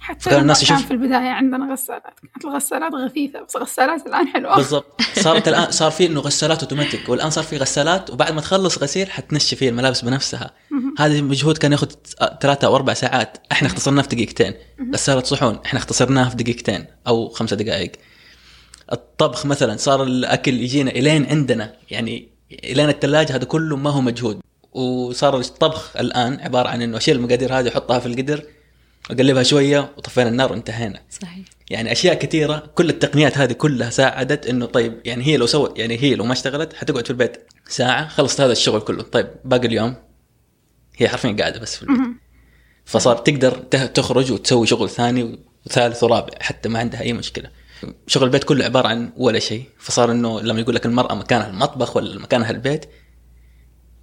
B: حتى لما
A: الناس
B: كان
A: يشوف-
B: في البداية عندنا غسالات. كانت الغسالات غثيثة بس غسالات الآن حلوة.
A: بالضبط. صارت الان صار في إنه غسالات اوتوماتيك والآن صار في غسالات وبعد ما تخلص غسيل حتنشف فيها الملابس بنفسها. هذا المجهود كان ياخذ ثلاثة أو أربع ساعات. إحنا اختصرناه في دقيقتين. غسالة صحون. إحنا اختصرناها في دقيقتين أو خمسة دقائق. الطبخ مثلا صار الأكل يجينا إلين عندنا. يعني إلين الثلاجه هذا كله ما هو مجهود. وصار الطبخ الآن عبارة عن إنه اشيل المقادير هذه احطها في القدر. أقلبها شوية وطفينا النار وانتهينا.
C: صحيح.
A: يعني أشياء كثيرة كل التقنيات هذه كلها ساعدت إنه طيب يعني هي لو سوت يعني هي لو ما اشتغلت حتقعد في البيت ساعة خلصت هذا الشغل كله. طيب باقي اليوم هي حرفيا قاعدة بس في البيت. فصار تقدر تخرج وتسوي شغل ثاني وثالث ورابع حتى ما عندها أي مشكلة. شغل البيت كله عبارة عن ولا شيء. فصار إنه لما يقول لك المرأة مكانها المطبخ ولا مكانها البيت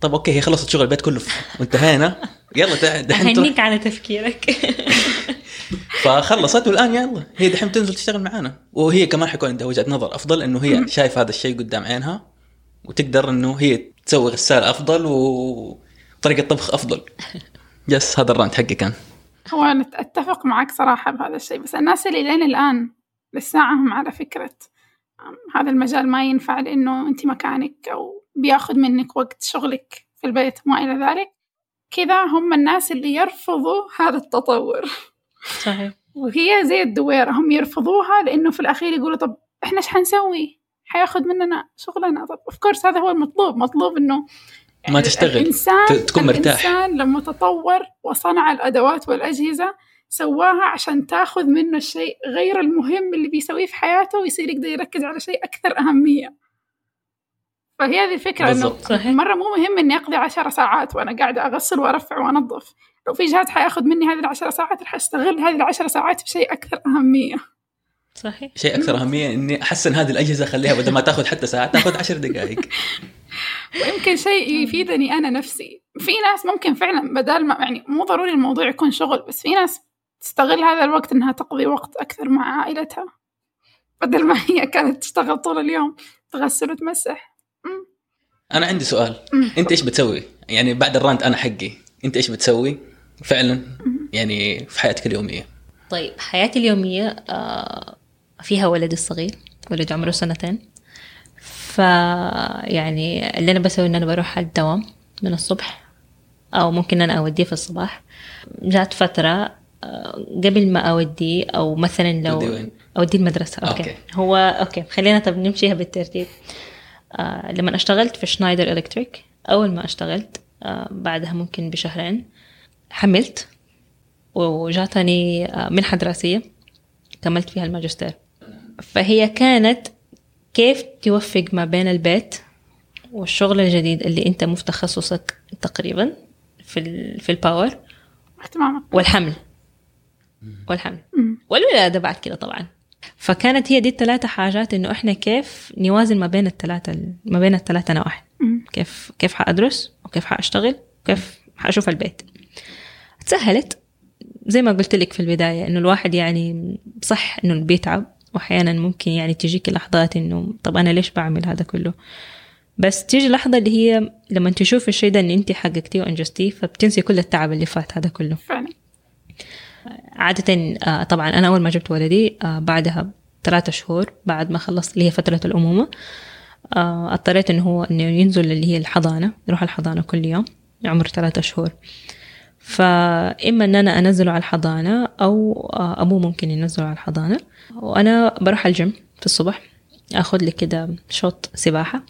A: طب أوكي هي خلصت شغل البيت كله. وانتهينا يلا دحين
C: أهنيك على تفكيرك.
A: فخلصت والآن يلا. هي دحين تنزل تشتغل معانا. وهي كمان حيكون عندها وجهة نظر أفضل إنه هي شايف هذا الشيء قدام عينها وتقدر إنه هي تسوي غسالة أفضل وطريقة طبخ أفضل. يس هذا الرانت حقي كان.
B: هو أنا أتفق معك صراحة بهذا الشيء بس الناس اللي لين الآن لساعة هم على فكرة هذا المجال ما ينفع لأنه أنت مكانك أو بياخذ منك وقت شغلك في البيت وما إلى ذلك كذا هم الناس اللي يرفضوا هذا التطور
C: صحيح
B: وهي زي الدويرة هم يرفضوها لأنه في الأخير يقولوا طب إحنا إيش حنسوي؟ حياخذ مننا شغلنا طب اوف كورس هذا هو المطلوب مطلوب إنه
A: ما تشتغل.
B: الإنسان
A: تكون مرتاح.
B: الإنسان لما تطور وصنع الأدوات والأجهزة سواها عشان تاخذ منه الشيء غير المهم اللي بيسويه في حياته ويصير يقدر يركز على شيء أكثر أهمية فهي هذه
A: بالضبط.
C: صحيح.
B: مرة مو مهم إني أقضي عشر ساعات وأنا قاعدة أغسل وأرفع وأنظف لو في جهاز حيأخذ مني هذه العشر ساعات راح أستغل هذه العشر ساعات في شيء أكثر أهمية
C: صحيح
A: شيء أكثر أهمية إني أحسن هذه الأجهزة أخليها بدل ما تأخذ حتى ساعات تأخذ عشر دقائق
B: ويمكن شيء يفيدني أنا نفسي في ناس ممكن فعلا بدل ما يعني مو ضروري الموضوع يكون شغل بس في ناس تستغل هذا الوقت إنها تقضي وقت أكثر مع عائلتها بدل ما هي كانت تشتغل طول اليوم تغسل وتمسح.
A: أنا عندي سؤال. أنت إيش بتسوي؟ يعني بعد الرانت أنا حقي. أنت إيش بتسوي؟ فعلا. يعني في حياتك اليومية.
C: طيب حياتي اليومية آه، فيها ولدي الصغير. ولد عمره سنتين. ف يعني اللي أنا بسوي إن أنا بروح على الدوام من الصبح أو ممكن أنا أوديه في الصباح. جات فترة آه، قبل ما أوديه أو مثلا لو
A: وين؟
C: أوديه المدرسة. okay. هو okay خلينا طب نمشيها بالترتيب. آه لما اشتغلت في شنايدر إلكتريك أول ما اشتغلت آه بعدها ممكن بشهرين حملت وجاتني آه، منحة دراسية كملت فيها الماجستير. فهي كانت كيف توفق ما بين البيت والشغل الجديد اللي أنت مو في تخصصك تقريبا في ال في الباور والحمل. والحمل. والولادة بعد كده طبعا. فكانت هي دي الثلاثة حاجات إنه إحنا كيف نوازن ما بين الثلاثة ما بين الثلاثة نواحي. كيف كيف حأدرس وكيف حأشتغل وكيف حأشوف البيت. تسهلت. زي ما قلت لك في البداية إنه الواحد يعني صح إنه بيتعب وأحيانا ممكن يعني تجيك لحظات إنه طب أنا ليش بعمل هذا كله؟ بس تيجي لحظة اللي هي لما تشوف الشيء ده إن أنت حققتيه وأنجزتيه فبتنسي كل التعب اللي فات هذا كله.
B: فعلا.
C: عادة آه، طبعا أنا أول ما جبت ولدي آه، بعدها ثلاثة شهور بعد ما خلصت اللي هي فترة الأمومة آه، اضطريت إنه هو إنه ينزل اللي هي الحضانة يروح الحضانة كل يوم عمر ثلاثة شهور. فإما إن أنا أنزله على الحضانة أو أبوه ممكن ينزله على الحضانة. وأنا بروح الجيم في الصبح أخذ لي كده شوط سباحة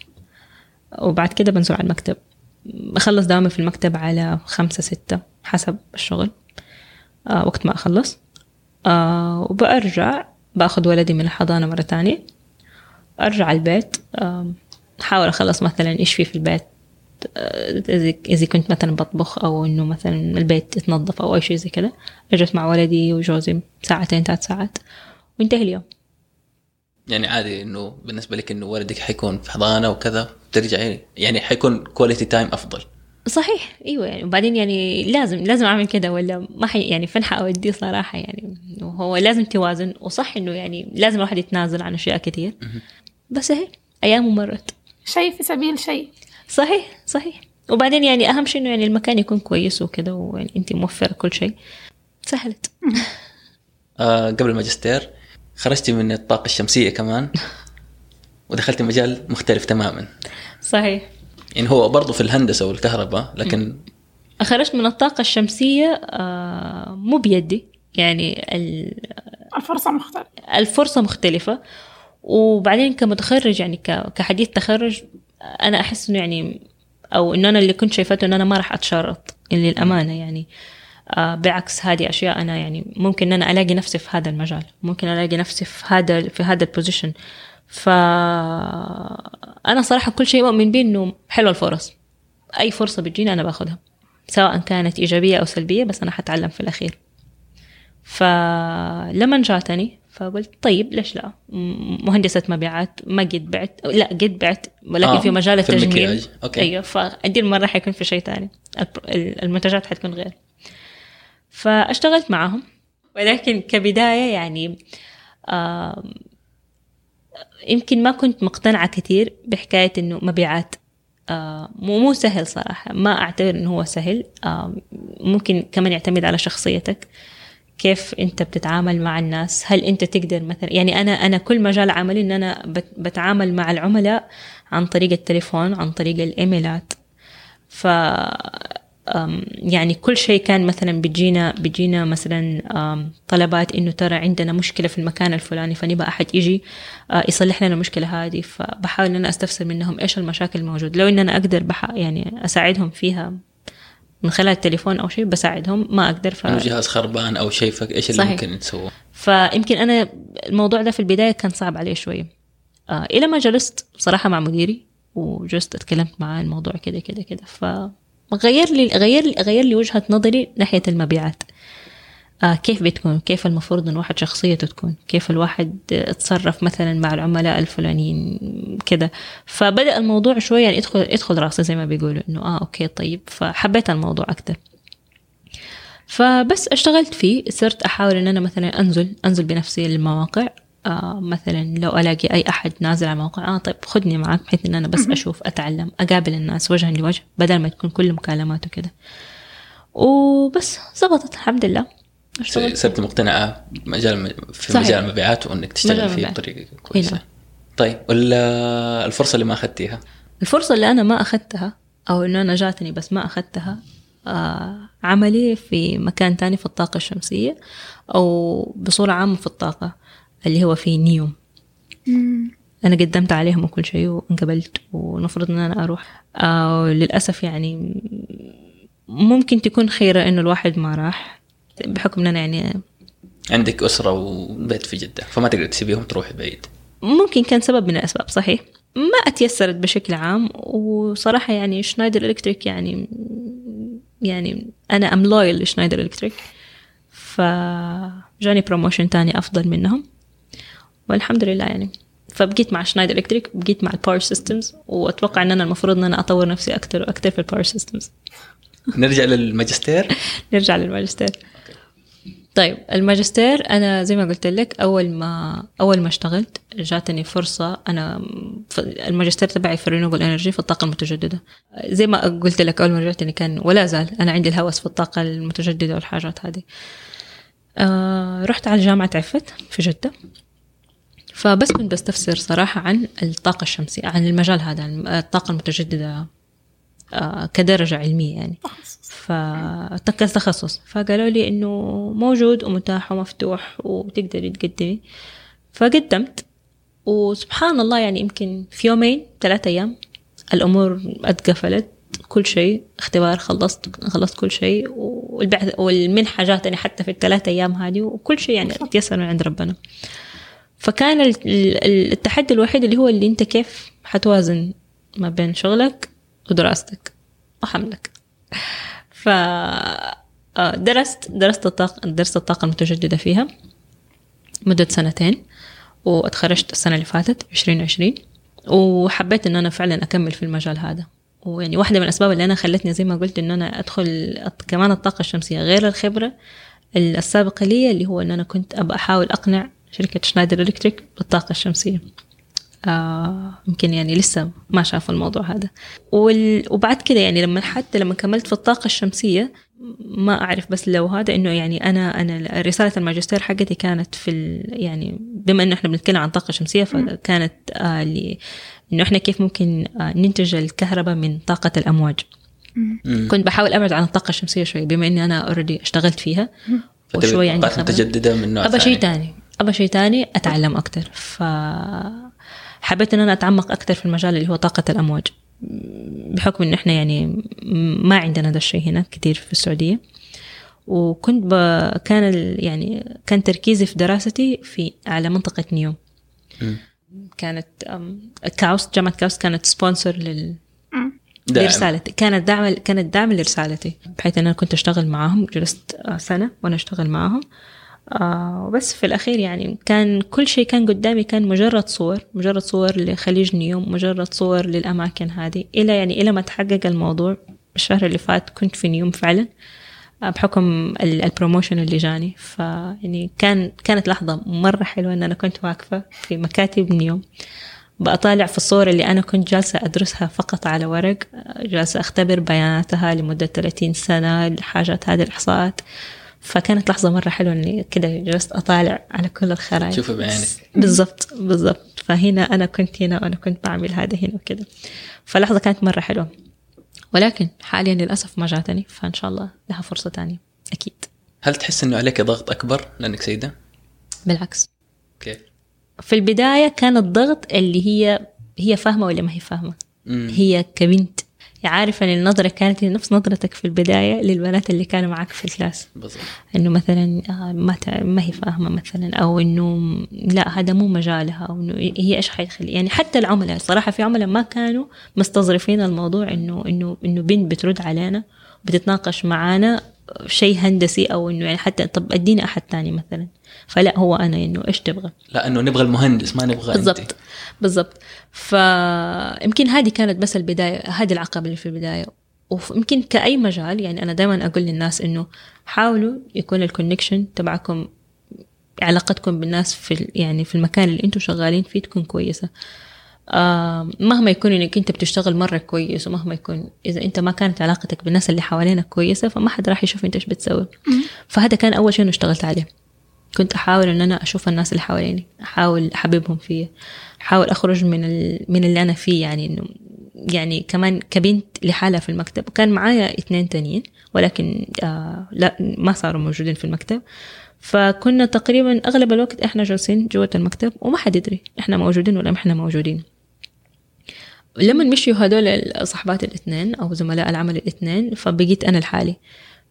C: وبعد كده بنزل على المكتب. بخلص دوامي في المكتب على خمسة ستة حسب الشغل. آه وقت ما أخلص. آه وبأرجع بأخذ ولدي من الحضانة مرة تانية. أرجع البيت آه أحاول أخلص مثلا إيش في في البيت آه، إذا كنت مثلا بطبخ أو إنه مثلا البيت يتنظف أو أي شيء زي كده أجلس مع ولدي وجوزي ساعتين ثلاث ساعات. وينتهي اليوم.
A: يعني عادي إنه بالنسبة لك إنه ولدك حيكون في حضانة وكذا ترجعي يعني حيكون quality time أفضل.
C: صحيح إيوه يعني. وبعدين يعني لازم لازم أعمل كده ولا ما حي يعني فين حاوديه صراحة يعني. هو لازم توازن. وصح إنه يعني لازم الواحد يتنازل عن أشياء كثير بس اهي أيام مرت
B: شيء في سبيل شيء.
C: صحيح صحيح. وبعدين يعني أهم شيء إنه يعني المكان يكون كويس وكذا ويعني انت موفرة كل شيء. سهلت.
A: آه قبل الماجستير خرجتي من الطاقة الشمسية كمان ودخلتي مجال مختلف تماما.
C: صحيح.
A: يعني هو برضه في الهندسة والكهرباء لكن
C: خرجت من الطاقة الشمسية آه، مو بيدي يعني ال-
B: الفرصة مختلفة.
C: الفرصة مختلفة. وبعدين كمتخرج يعني كحديث تخرج أنا أحس إنه يعني أو إنه أنا اللي كنت شايفته إنه أنا ما راح أتشرط للأمانة يعني آه بعكس هذه أشياء أنا يعني ممكن إن أنا ألاقي نفسي في هذا المجال ممكن ألاقي نفسي في هذا في هذا البوزيشن فأنا صراحة كل شيء مؤمن به إنه حلوة الفرص. أي فرصة بتجيني أنا باخذها سواء كانت إيجابية أو سلبية بس أنا حتعلم في الأخير. فلما جاتني فقلت طيب ليش لا؟ مهندسة مبيعات ما قد بعت لا قد بعت ولكن
A: آه،
C: آه في مجال
A: في
C: التجميل.
A: المكياج. أوكي.
C: أيوه فدي المرة حيكون في شيء ثاني. المنتجات حتكون غير. فاشتغلت معهم ولكن كبداية يعني آم، يمكن ما كنت مقتنعة كثير بحكاية إنه مبيعات آه، مو مو سهل صراحة. ما أعتبر إنه هو سهل. آم، ممكن كمان يعتمد على شخصيتك كيف أنت بتتعامل مع الناس. هل أنت تقدر مثلا يعني أنا أنا كل مجال عملي أنا بت- بتعامل مع العملاء عن طريق التليفون عن طريق الإيميلات. ف يعني كل شيء كان مثلا بيجينا بيجينا مثلا طلبات إنه ترى عندنا مشكلة في المكان الفلاني فنبغى أحد يجي آه، يصلح لنا المشكلة هذه. فبحاول إن أنا أستفسر منهم إيش المشاكل الموجودة. لو إن أنا أقدر بح يعني أساعدهم فيها من خلال التليفون أو شيء بساعدهم ما أقدر. ف...
A: انه جهاز خربان أو شيء إيش اللي
C: صحيح.
A: ممكن تسووه؟
C: فيمكن أنا الموضوع ده في البداية كان صعب علي شوية آه إلى ما جلست بصراحه مع مديري وجلست اتكلمت معاه الموضوع كده كده كده. لي غير لي غير لي وجهة نظري ناحية المبيعات. آه كيف بتكون؟ كيف المفروض إن الواحد شخصيته تكون؟ كيف الواحد يتصرف مثلا مع العملاء الفلانيين كده؟ فبدأ الموضوع شوية يعني يدخل يدخل راسي زي ما بيقولوا إنه آه أوكي طيب. فحبيت الموضوع أكثر فبس اشتغلت فيه صرت أحاول إن أنا مثلا أنزل أنزل بنفسي للمواقع آه مثلا لو ألاقي أي أحد نازل على موقع آه طيب خدني معك بحيث إن أنا بس أشوف أتعلم أقابل الناس وجها لوجه بدل ما تكون كل مكالمات وكده وبس زبطت الحمد لله.
A: صرت مقتنعة مجال في
C: صحيح.
A: مجال المبيعات وإنك
C: مجال
A: تشتغل فيه. بطريقة كويسه
C: نعم.
A: طيب ولا الفرصة اللي ما أخذتيها؟
C: الفرصة اللي أنا ما أخذتها أو إنه أنا جاتني بس ما أخذتها آه عملي في مكان تاني في الطاقة الشمسية أو بصورة عامة في الطاقة. اللي هو في نيوم أنا قدمت عليهم وكل شيء وانقبلت والمفروض إن أنا أروح. آه للأسف يعني ممكن تكون خيرة إنه الواحد ما راح بحكم إن أنا يعني
A: عندك أسرة وبيت في جدة فما تقدر تسيبيهم تروحي بعيد
C: ممكن كان سبب من الأسباب صحيح. ما أتيسرت بشكل عام وصراحة يعني شنايدر إلكتريك يعني يعني أنا I'm loyal لشنايدر إلكتريك فجاني promotion تاني أفضل منهم. والحمد لله يعني. فبقيت مع شنايدر إلكتريك بقيت مع ال power systems وأتوقع أن أنا المفروض أن أنا أطور نفسي أكتر وأكتر في ال power systems
A: نرجع للماجستير؟
C: نرجع للماجستير. طيب الماجستير أنا زي ما قلت لك أول ما أول ما اشتغلت جاتني فرصة. أنا الماجستير تبعي في ال renewable energy في الطاقة المتجددة. زي ما قلت لك أول ما رجعتني كان ولا زال أنا عندي الهوس في الطاقة المتجددة والحاجات هذه. آه رحت على جامعة عفت في جدة. فبس كنت بستفسر صراحة عن الطاقة الشمسية عن المجال هذا عن الطاقة المتجددة آه كدرجة علمية يعني. فتخصص فقالوا لي إنه موجود ومتاح ومفتوح وتقدري تقدمي. فقدمت. وسبحان الله يعني يمكن في يومين ثلاثة أيام الأمور اتقفلت كل شيء اختبار خلصت خلصت كل شيء والبعث والمنحة جاتني حتى في الثلاثة أيام هذه وكل شيء يعني تيسر من عند ربنا. فكان ال- ال- التحدي الوحيد اللي هو اللي انت كيف حتوازن ما بين شغلك ودراستك وحملك ف آه، درست درست الطاقة درست الطاقة المتجددة فيها مدة سنتين واتخرجت السنة اللي فاتت 2020 وحبيت إن أنا فعلا أكمل في المجال هذا. ويعني واحدة من الأسباب اللي أنا خلتني زي ما قلت إن أنا أدخل كمان الطاقة الشمسية غير الخبرة السابقة لي اللي هو إن أنا كنت ابى أحاول أقنع شركة شنايدر الكتريك بالطاقة الشمسية. آه يمكن يعني لسه ما شافوا الموضوع هذا. وال... وبعد كده يعني لما حتى لما كملت في الطاقة الشمسية ما أعرف بس لو هذا إنه يعني أنا أنا رسالة الماجستير حقتي كانت في ال... يعني بما إنه إحنا بنتكلم عن طاقة شمسية فكانت آه ل... إنه إحنا كيف ممكن آه ننتج الكهرباء من طاقة الأمواج. كنت بحاول أبعد عن الطاقة الشمسية شوي بما إني أنا اوريدي اشتغلت فيها. وشوي عندي
A: طاقات
C: خبرة.
A: متجددة من نوع
C: ابى شيء
A: ثاني.
C: أبى شيء تاني أتعلم أكثر ف حبيت إن أنا أتعمق أكثر في المجال اللي هو طاقة الأمواج. بحكم إن إحنا يعني ما عندنا ده الشيء هنا كثير في السعودية. وكنت ب... كان ال... يعني كان تركيزي في دراستي في على منطقة نيوم. كانت كاوس جامعة كاوس كانت sponsor لل
A: داعم.
C: لرسالتي. كانت دعم كانت دعم لرسالتي. بحيث إن أنا كنت أشتغل معاهم جلست آه، سنة وأنا أشتغل معاهم. آه وبس في الأخير يعني كان كل شيء كان قدامي كان مجرد صور مجرد صور لخليج نيوم مجرد صور للأماكن هذه. إلى يعني إلى ما تحقق الموضوع الشهر اللي فات كنت في نيوم فعلا آه، بحكم ال- البروموشن اللي جاني. فيعني كان كانت لحظة مرة حلوة إن أنا كنت واقفة في مكاتب نيوم. بطالع في الصور اللي أنا كنت جالسة أدرسها فقط على ورق جالسة أختبر بياناتها لمدة 30 سنة الحاجات هذه الإحصاءات. فكانت لحظة مرة حلوة إني كده جلست أطالع على كل الخرائط
A: تشوفها بعينك.
C: بالضبط بالضبط فهنا أنا كنت هنا وأنا كنت بعمل هذا هنا وكده فلحظة كانت مرة حلوة ولكن حاليا للأسف ما جاتني فإن شاء الله لها فرصة تانية أكيد
A: هل تحس إنه عليك ضغط أكبر لأنك سيده؟
C: بالعكس
A: كيف؟
C: في البداية كان الضغط اللي هي هي فاهمة ولا ما هي فاهمة
A: مم.
C: هي كبنت عارفة إن النظرة كانت نفس نظرتك في البداية للبنات اللي كانوا معك في الكلاس.
A: بالضبط.
C: إنه مثلا آه، ما ما هي فاهمة مثلا أو إنه لا هذا مو مجالها أو إنه هي إيش حيدخل يعني حتى العملاء صراحة في عملاء ما كانوا مستظرفين الموضوع إنه إنه إنه بنت بترد علينا بتتناقش معانا شيء هندسي أو إنه يعني حتى طب أديني أحد تاني مثلا. فلا هو أنا إنه إيش تبغى؟
A: لا إنه نبغى المهندس ما نبغى
C: بالضبط بالضبط. فيمكن هذه كانت بس البداية هذه العقبة اللي في البداية. ويمكن كأي مجال يعني أنا دائما أقول للناس إنه حاولوا يكون الكونكشن تبعكم علاقتكم بالناس في يعني في المكان اللي أنتم شغالين فيه تكون كويسة. آه مهما يكون إنك أنت بتشتغل مرة كويس ومهما يكون إذا أنت ما كانت علاقتك بالناس اللي حوالينك كويسة فما حد راح يشوف أنت إيش بتسوي. فهذا كان أول شيء أنا اشتغلت عليه. كنت أحاول إن أنا أشوف الناس اللي حواليني أحاول أحببهم فيا أحاول أخرج من ال... من اللي أنا فيه يعني إنه يعني كمان كبنت لحالها في المكتب. وكان معايا اثنين تانيين ولكن آه لا ما صاروا موجودين في المكتب. فكنا تقريبا أغلب الوقت إحنا جالسين جوة المكتب وما حد يدري إحنا موجودين ولا ما إحنا موجودين. لما مشيوا هدول صحبات الاثنين أو زملاء العمل الاثنين فبقيت أنا لحالي.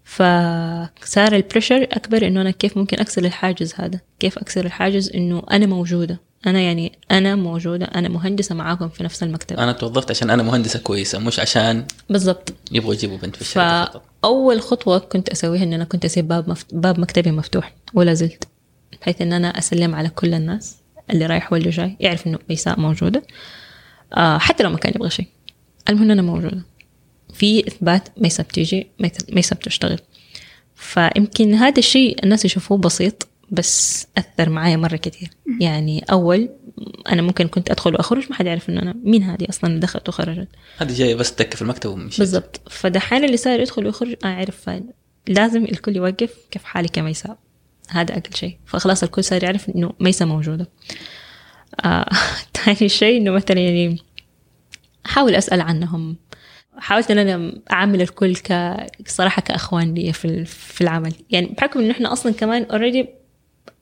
C: فصار البريشر أكبر إنه أنا كيف ممكن أكسر الحاجز هذا؟ كيف أكسر الحاجز إنه أنا موجودة؟ أنا يعني أنا موجودة أنا مهندسة معاكم في نفس المكتب.
A: أنا توظفت عشان أنا مهندسة كويسة مش عشان
C: بالضبط.
A: يبغوا يجيبوا بنت في الشركة فقط.
C: فاول خطوة كنت أسويها إن أنا كنت أسيب باب مفت... باب مكتبي مفتوح ولا زلت بحيث إن أنا أسلم على كل الناس اللي رايح واللي جاي يعرف إنه ميساء موجودة. آه حتى لو ما كان يبغى شيء. المهم إن أنا موجودة. في إثبات ميساء بتيجي ميساء بتشتغل. فيمكن هذا الشيء الناس يشوفوه بسيط بس أثر معايا مرة كثير يعني أول أنا ممكن كنت أدخل وأخرج ما حد يعرف إنه أنا مين هذه أصلا اللي دخلت وخرجت.
A: هذه جاية بس تك في المكتب ومشي
C: بالضبط. فدحين اللي صار يدخل ويخرج أعرف لازم الكل يوقف كيف حالي كميساء هذا أقل شيء. فخلاص الكل صار يعرف إنه ميساء موجودة. آه، تاني شيء إنه مثلا يعني أحاول أسأل عنهم. حاولت إن أنا اعامل الكل ك صراحة كأخوان لي في في العمل. يعني بحكم انه إحنا أصلا كمان اوريدي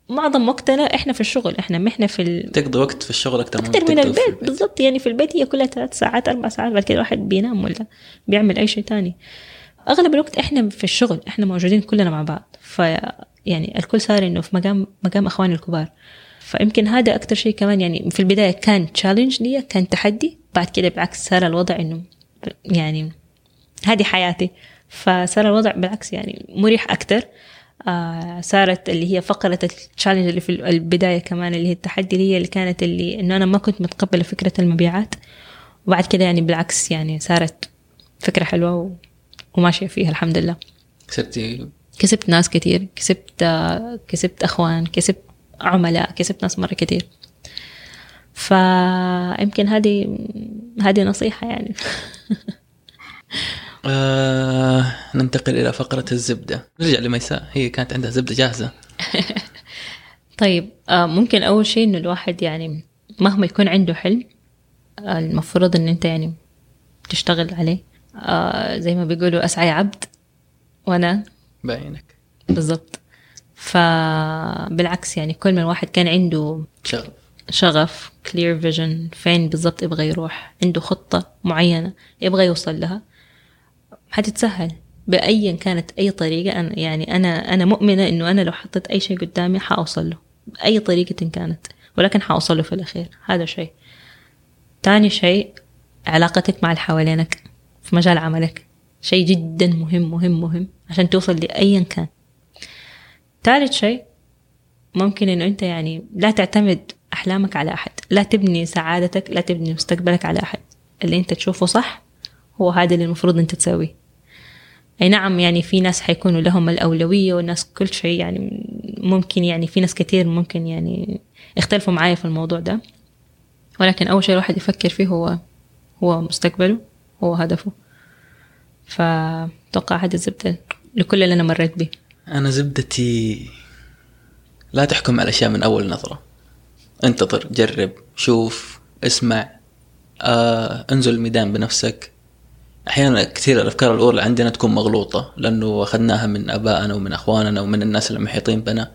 C: معظم وقتنا إحنا في الشغل إحنا ما إحنا في ال...
A: تقضي وقت في الشغل أكثر
C: أكثر من البيت بالضبط. يعني في البيت هي كلها ثلاث ساعات أربع ساعات بعد كده الواحد بينام ولا بيعمل أي شيء تاني. أغلب الوقت إحنا في الشغل إحنا موجودين كلنا مع بعض. ف يعني الكل صار إنه في مقام مقام أخواني الكبار. فيمكن هذا أكثر شيء كمان يعني في البداية كان تشالنج لي كان تحدي. بعد كده بالعكس صار الوضع إنه يعني هذه حياتي. فصار الوضع بالعكس يعني مريح أكثر. آه صارت اللي هي فقرة التشالنج اللي في البداية كمان اللي هي التحدي اللي هي اللي كانت اللي إنه أنا ما كنت متقبلة فكرة المبيعات. وبعد كده يعني بالعكس يعني صارت فكرة حلوة و... وماشية فيها الحمد لله.
A: كسبتي؟
C: كسبت ناس كتير كسبت آه كسبت أخوان كسبت عملاء كسبت ناس مرة كتير. فيمكن هذه هذه نصيحة يعني.
A: آه ننتقل إلى فقرة الزبدة. نرجع لميساء. هي كانت عندها زبدة جاهزة.
C: طيب آه ممكن أول شيء إنه الواحد يعني مهما يكون عنده حلم آه المفروض إن أنت يعني تشتغل عليه. آه زي ما بيقولوا أسعى يا عبد وأنا.
A: بعينك.
C: بالضبط. فبالعكس يعني كل ما الواحد كان عنده
A: شغف.
C: شغف clear vision فين بالضبط يبغى يروح عنده خطة معينة يبغى يوصل لها. حتتسهل بأيا كانت أي طريقة. أنا يعني أنا أنا مؤمنة إنه أنا لو حطيت أي شيء قدامي حأوصل له بأي طريقة كانت. ولكن حأوصل له في الأخير. هذا شيء. تاني شيء علاقتك مع اللي حوالينك في مجال عملك. شيء جدا مهم مهم مهم عشان توصل لأيا كان. ثالث شيء ممكن إنه أنت يعني لا تعتمد أحلامك على أحد لا تبني سعادتك لا تبني مستقبلك على أحد. اللي أنت تشوفه صح هو هذا اللي المفروض أنت تسويه. أي نعم يعني في ناس حيكونوا لهم الأولوية والناس كل شيء يعني ممكن يعني في ناس كثير ممكن يعني يختلفوا معايا في الموضوع ده. ولكن أول شيء الواحد يفكر فيه هو هو مستقبله هو هدفه. فأتوقع هذه الزبدة لكل اللي أنا مريت به
A: أنا زبدتي لا تحكم على الأشياء من أول نظرة. انتظر جرب شوف اسمع آه، انزل الميدان بنفسك. أحيانا كثير الأفكار الأولى عندنا تكون مغلوطة لأنه أخذناها من آبائنا ومن أخواننا ومن الناس المحيطين بنا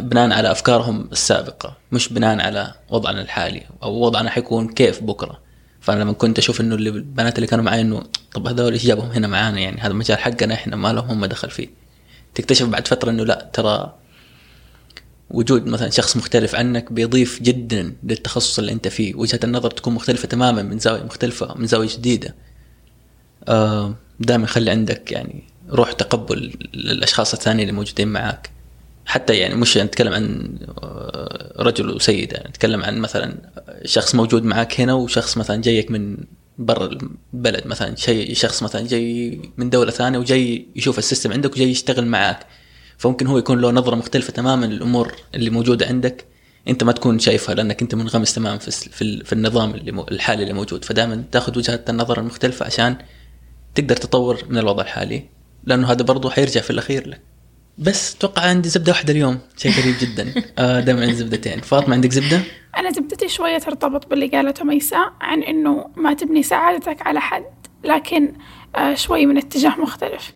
A: بناء على أفكارهم السابقة مش بناء على وضعنا الحالي أو وضعنا حيكون كيف بكرة. فأنا لما كنت إنه اللي البنات اللي كانوا معي إنه طب هذول إيش جابهم هنا معانا يعني؟ هذا مجال حقنا إحنا ما لهم هم دخل فيه. تكتشف بعد فترة إنه لا ترى وجود مثلا شخص مختلف عنك بيضيف جدا للتخصص اللي أنت فيه. وجهة النظر تكون مختلفة تماما من زاوية مختلفة من زاوية جديدة. آه، دائما خلي عندك يعني روح تقبل للأشخاص الثانيين اللي موجودين معاك. حتى يعني مش نتكلم عن آه، رجل وسيدة نتكلم عن مثلا شخص موجود معاك هنا وشخص مثلا جايك من برا البلد مثلا شيء شخص مثلا جاي من دولة ثانية وجاي يشوف السيستم عندك وجاي يشتغل معاك. فممكن هو يكون له نظرة مختلفة تماما للأمور اللي موجودة عندك. أنت ما تكون شايفها لأنك أنت منغمس تماما في في, في النظام اللي الحالي اللي موجود. فدائما تاخذ وجهة النظر المختلفة عشان تقدر تطور من الوضع الحالي لأنه هذا برضه حيرجع في الأخير لك. بس أتوقع عندي زبدة واحدة اليوم شيء غريب جدا. آه دائما عندي زبدتين. فاطمة عندك زبدة؟
B: أنا زبدتي شوية ترتبط باللي قالته ميساء عن إنه ما تبني سعادتك على حد لكن آه شوي من اتجاه مختلف.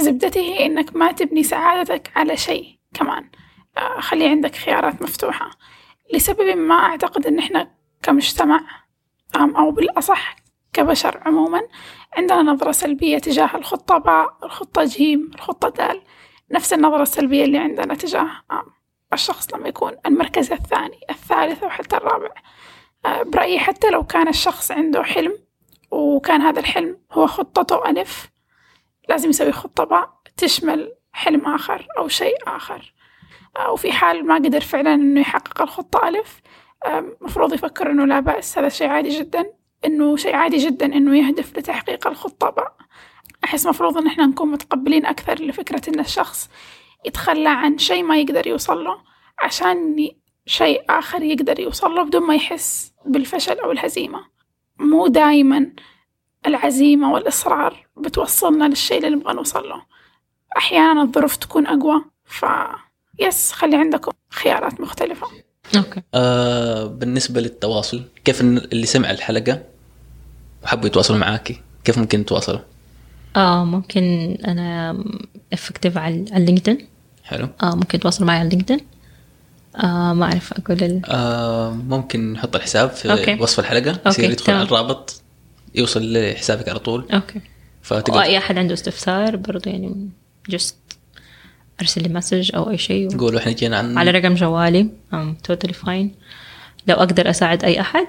B: زبدتي هي إنك ما تبني سعادتك على شيء كمان. خلي عندك خيارات مفتوحة. لسبب ما أعتقد إن إحنا كمجتمع أو بالأصح كبشر عموما عندنا نظرة سلبية تجاه الخطة باء الخطة جيم الخطة دال. نفس النظرة السلبية اللي عندنا تجاه الشخص لما يكون المركز الثاني الثالث أو حتى الرابع. آه، برأيي حتى لو كان الشخص عنده حلم وكان هذا الحلم هو خطته ألف لازم يسوي خطة باء تشمل حلم آخر أو شيء آخر. وفي حال ما قدر فعلا إنه يحقق الخطة ألف مفروض يفكر إنه لا بأس هذا شيء عادي جدا. إنه شيء عادي جدا إنه يهدف لتحقيق الخطة باء أحس مفروض إن إحنا نكون متقبلين أكثر لفكرة إن الشخص يتخلى عن شيء ما يقدر يوصل له عشان شيء آخر يقدر يوصل له بدون ما يحس بالفشل أو الهزيمة. مو دايما العزيمة والإصرار بتوصلنا للشيء اللي نبغى نوصل له. أحيانا الظروف تكون أقوى ف yes خلي عندكم خيارات مختلفة.
C: okay.
A: آه بالنسبة للتواصل كيف اللي سمع الحلقة وحبوا يتواصلوا معاكي كيف ممكن يتواصلوا؟
C: آه ممكن أنا active على اللينكدين
A: حلو.
C: آه ممكن تواصل معي على اللينكدين آه ما أعرف أقول ال...
A: آه ممكن نحط الحساب في
C: okay.
A: وصف الحلقة
C: okay،
A: يصير يدخل على. الرابط. يوصل لحسابك على طول.
C: okay.
A: فتقدر
C: وأي أحد عنده استفسار برضو يعني just أرسل لي message أو أي شيء.
A: تقولوا إحنا جينا عن
C: على رقم جوالي. I'm totally fine لو أقدر أساعد أي أحد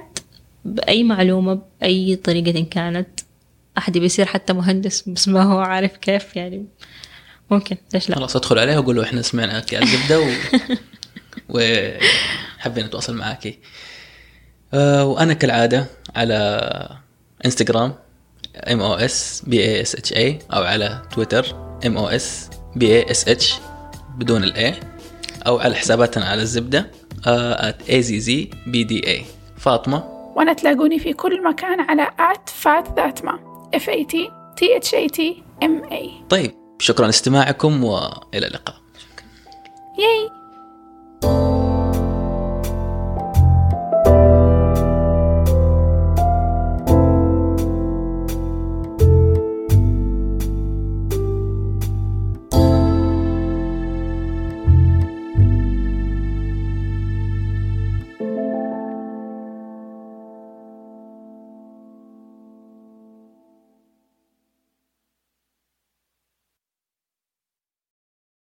C: بأي معلومة بأي طريقة إن كانت. أحد بيصير حتى مهندس بس ما هو عارف كيف يعني. ممكن. ليش لا؟
A: خلاص ادخل عليها وقولوا إحنا سمعناك على الزبده و... وحابين نتواصل معاكي. آه وأنا كالعادة على انستغرام M O S B A S H I أو على تويتر M O S B A S H بدون ال I أو على حساباتنا على الزبدة at A Z Z B D A فاطمة؟
B: وأنا تلاقوني في كل مكان على at فات ذات ما F A T T H A T M A.
A: طيب شكرا لاستماعكم وإلى اللقاء.
B: ياي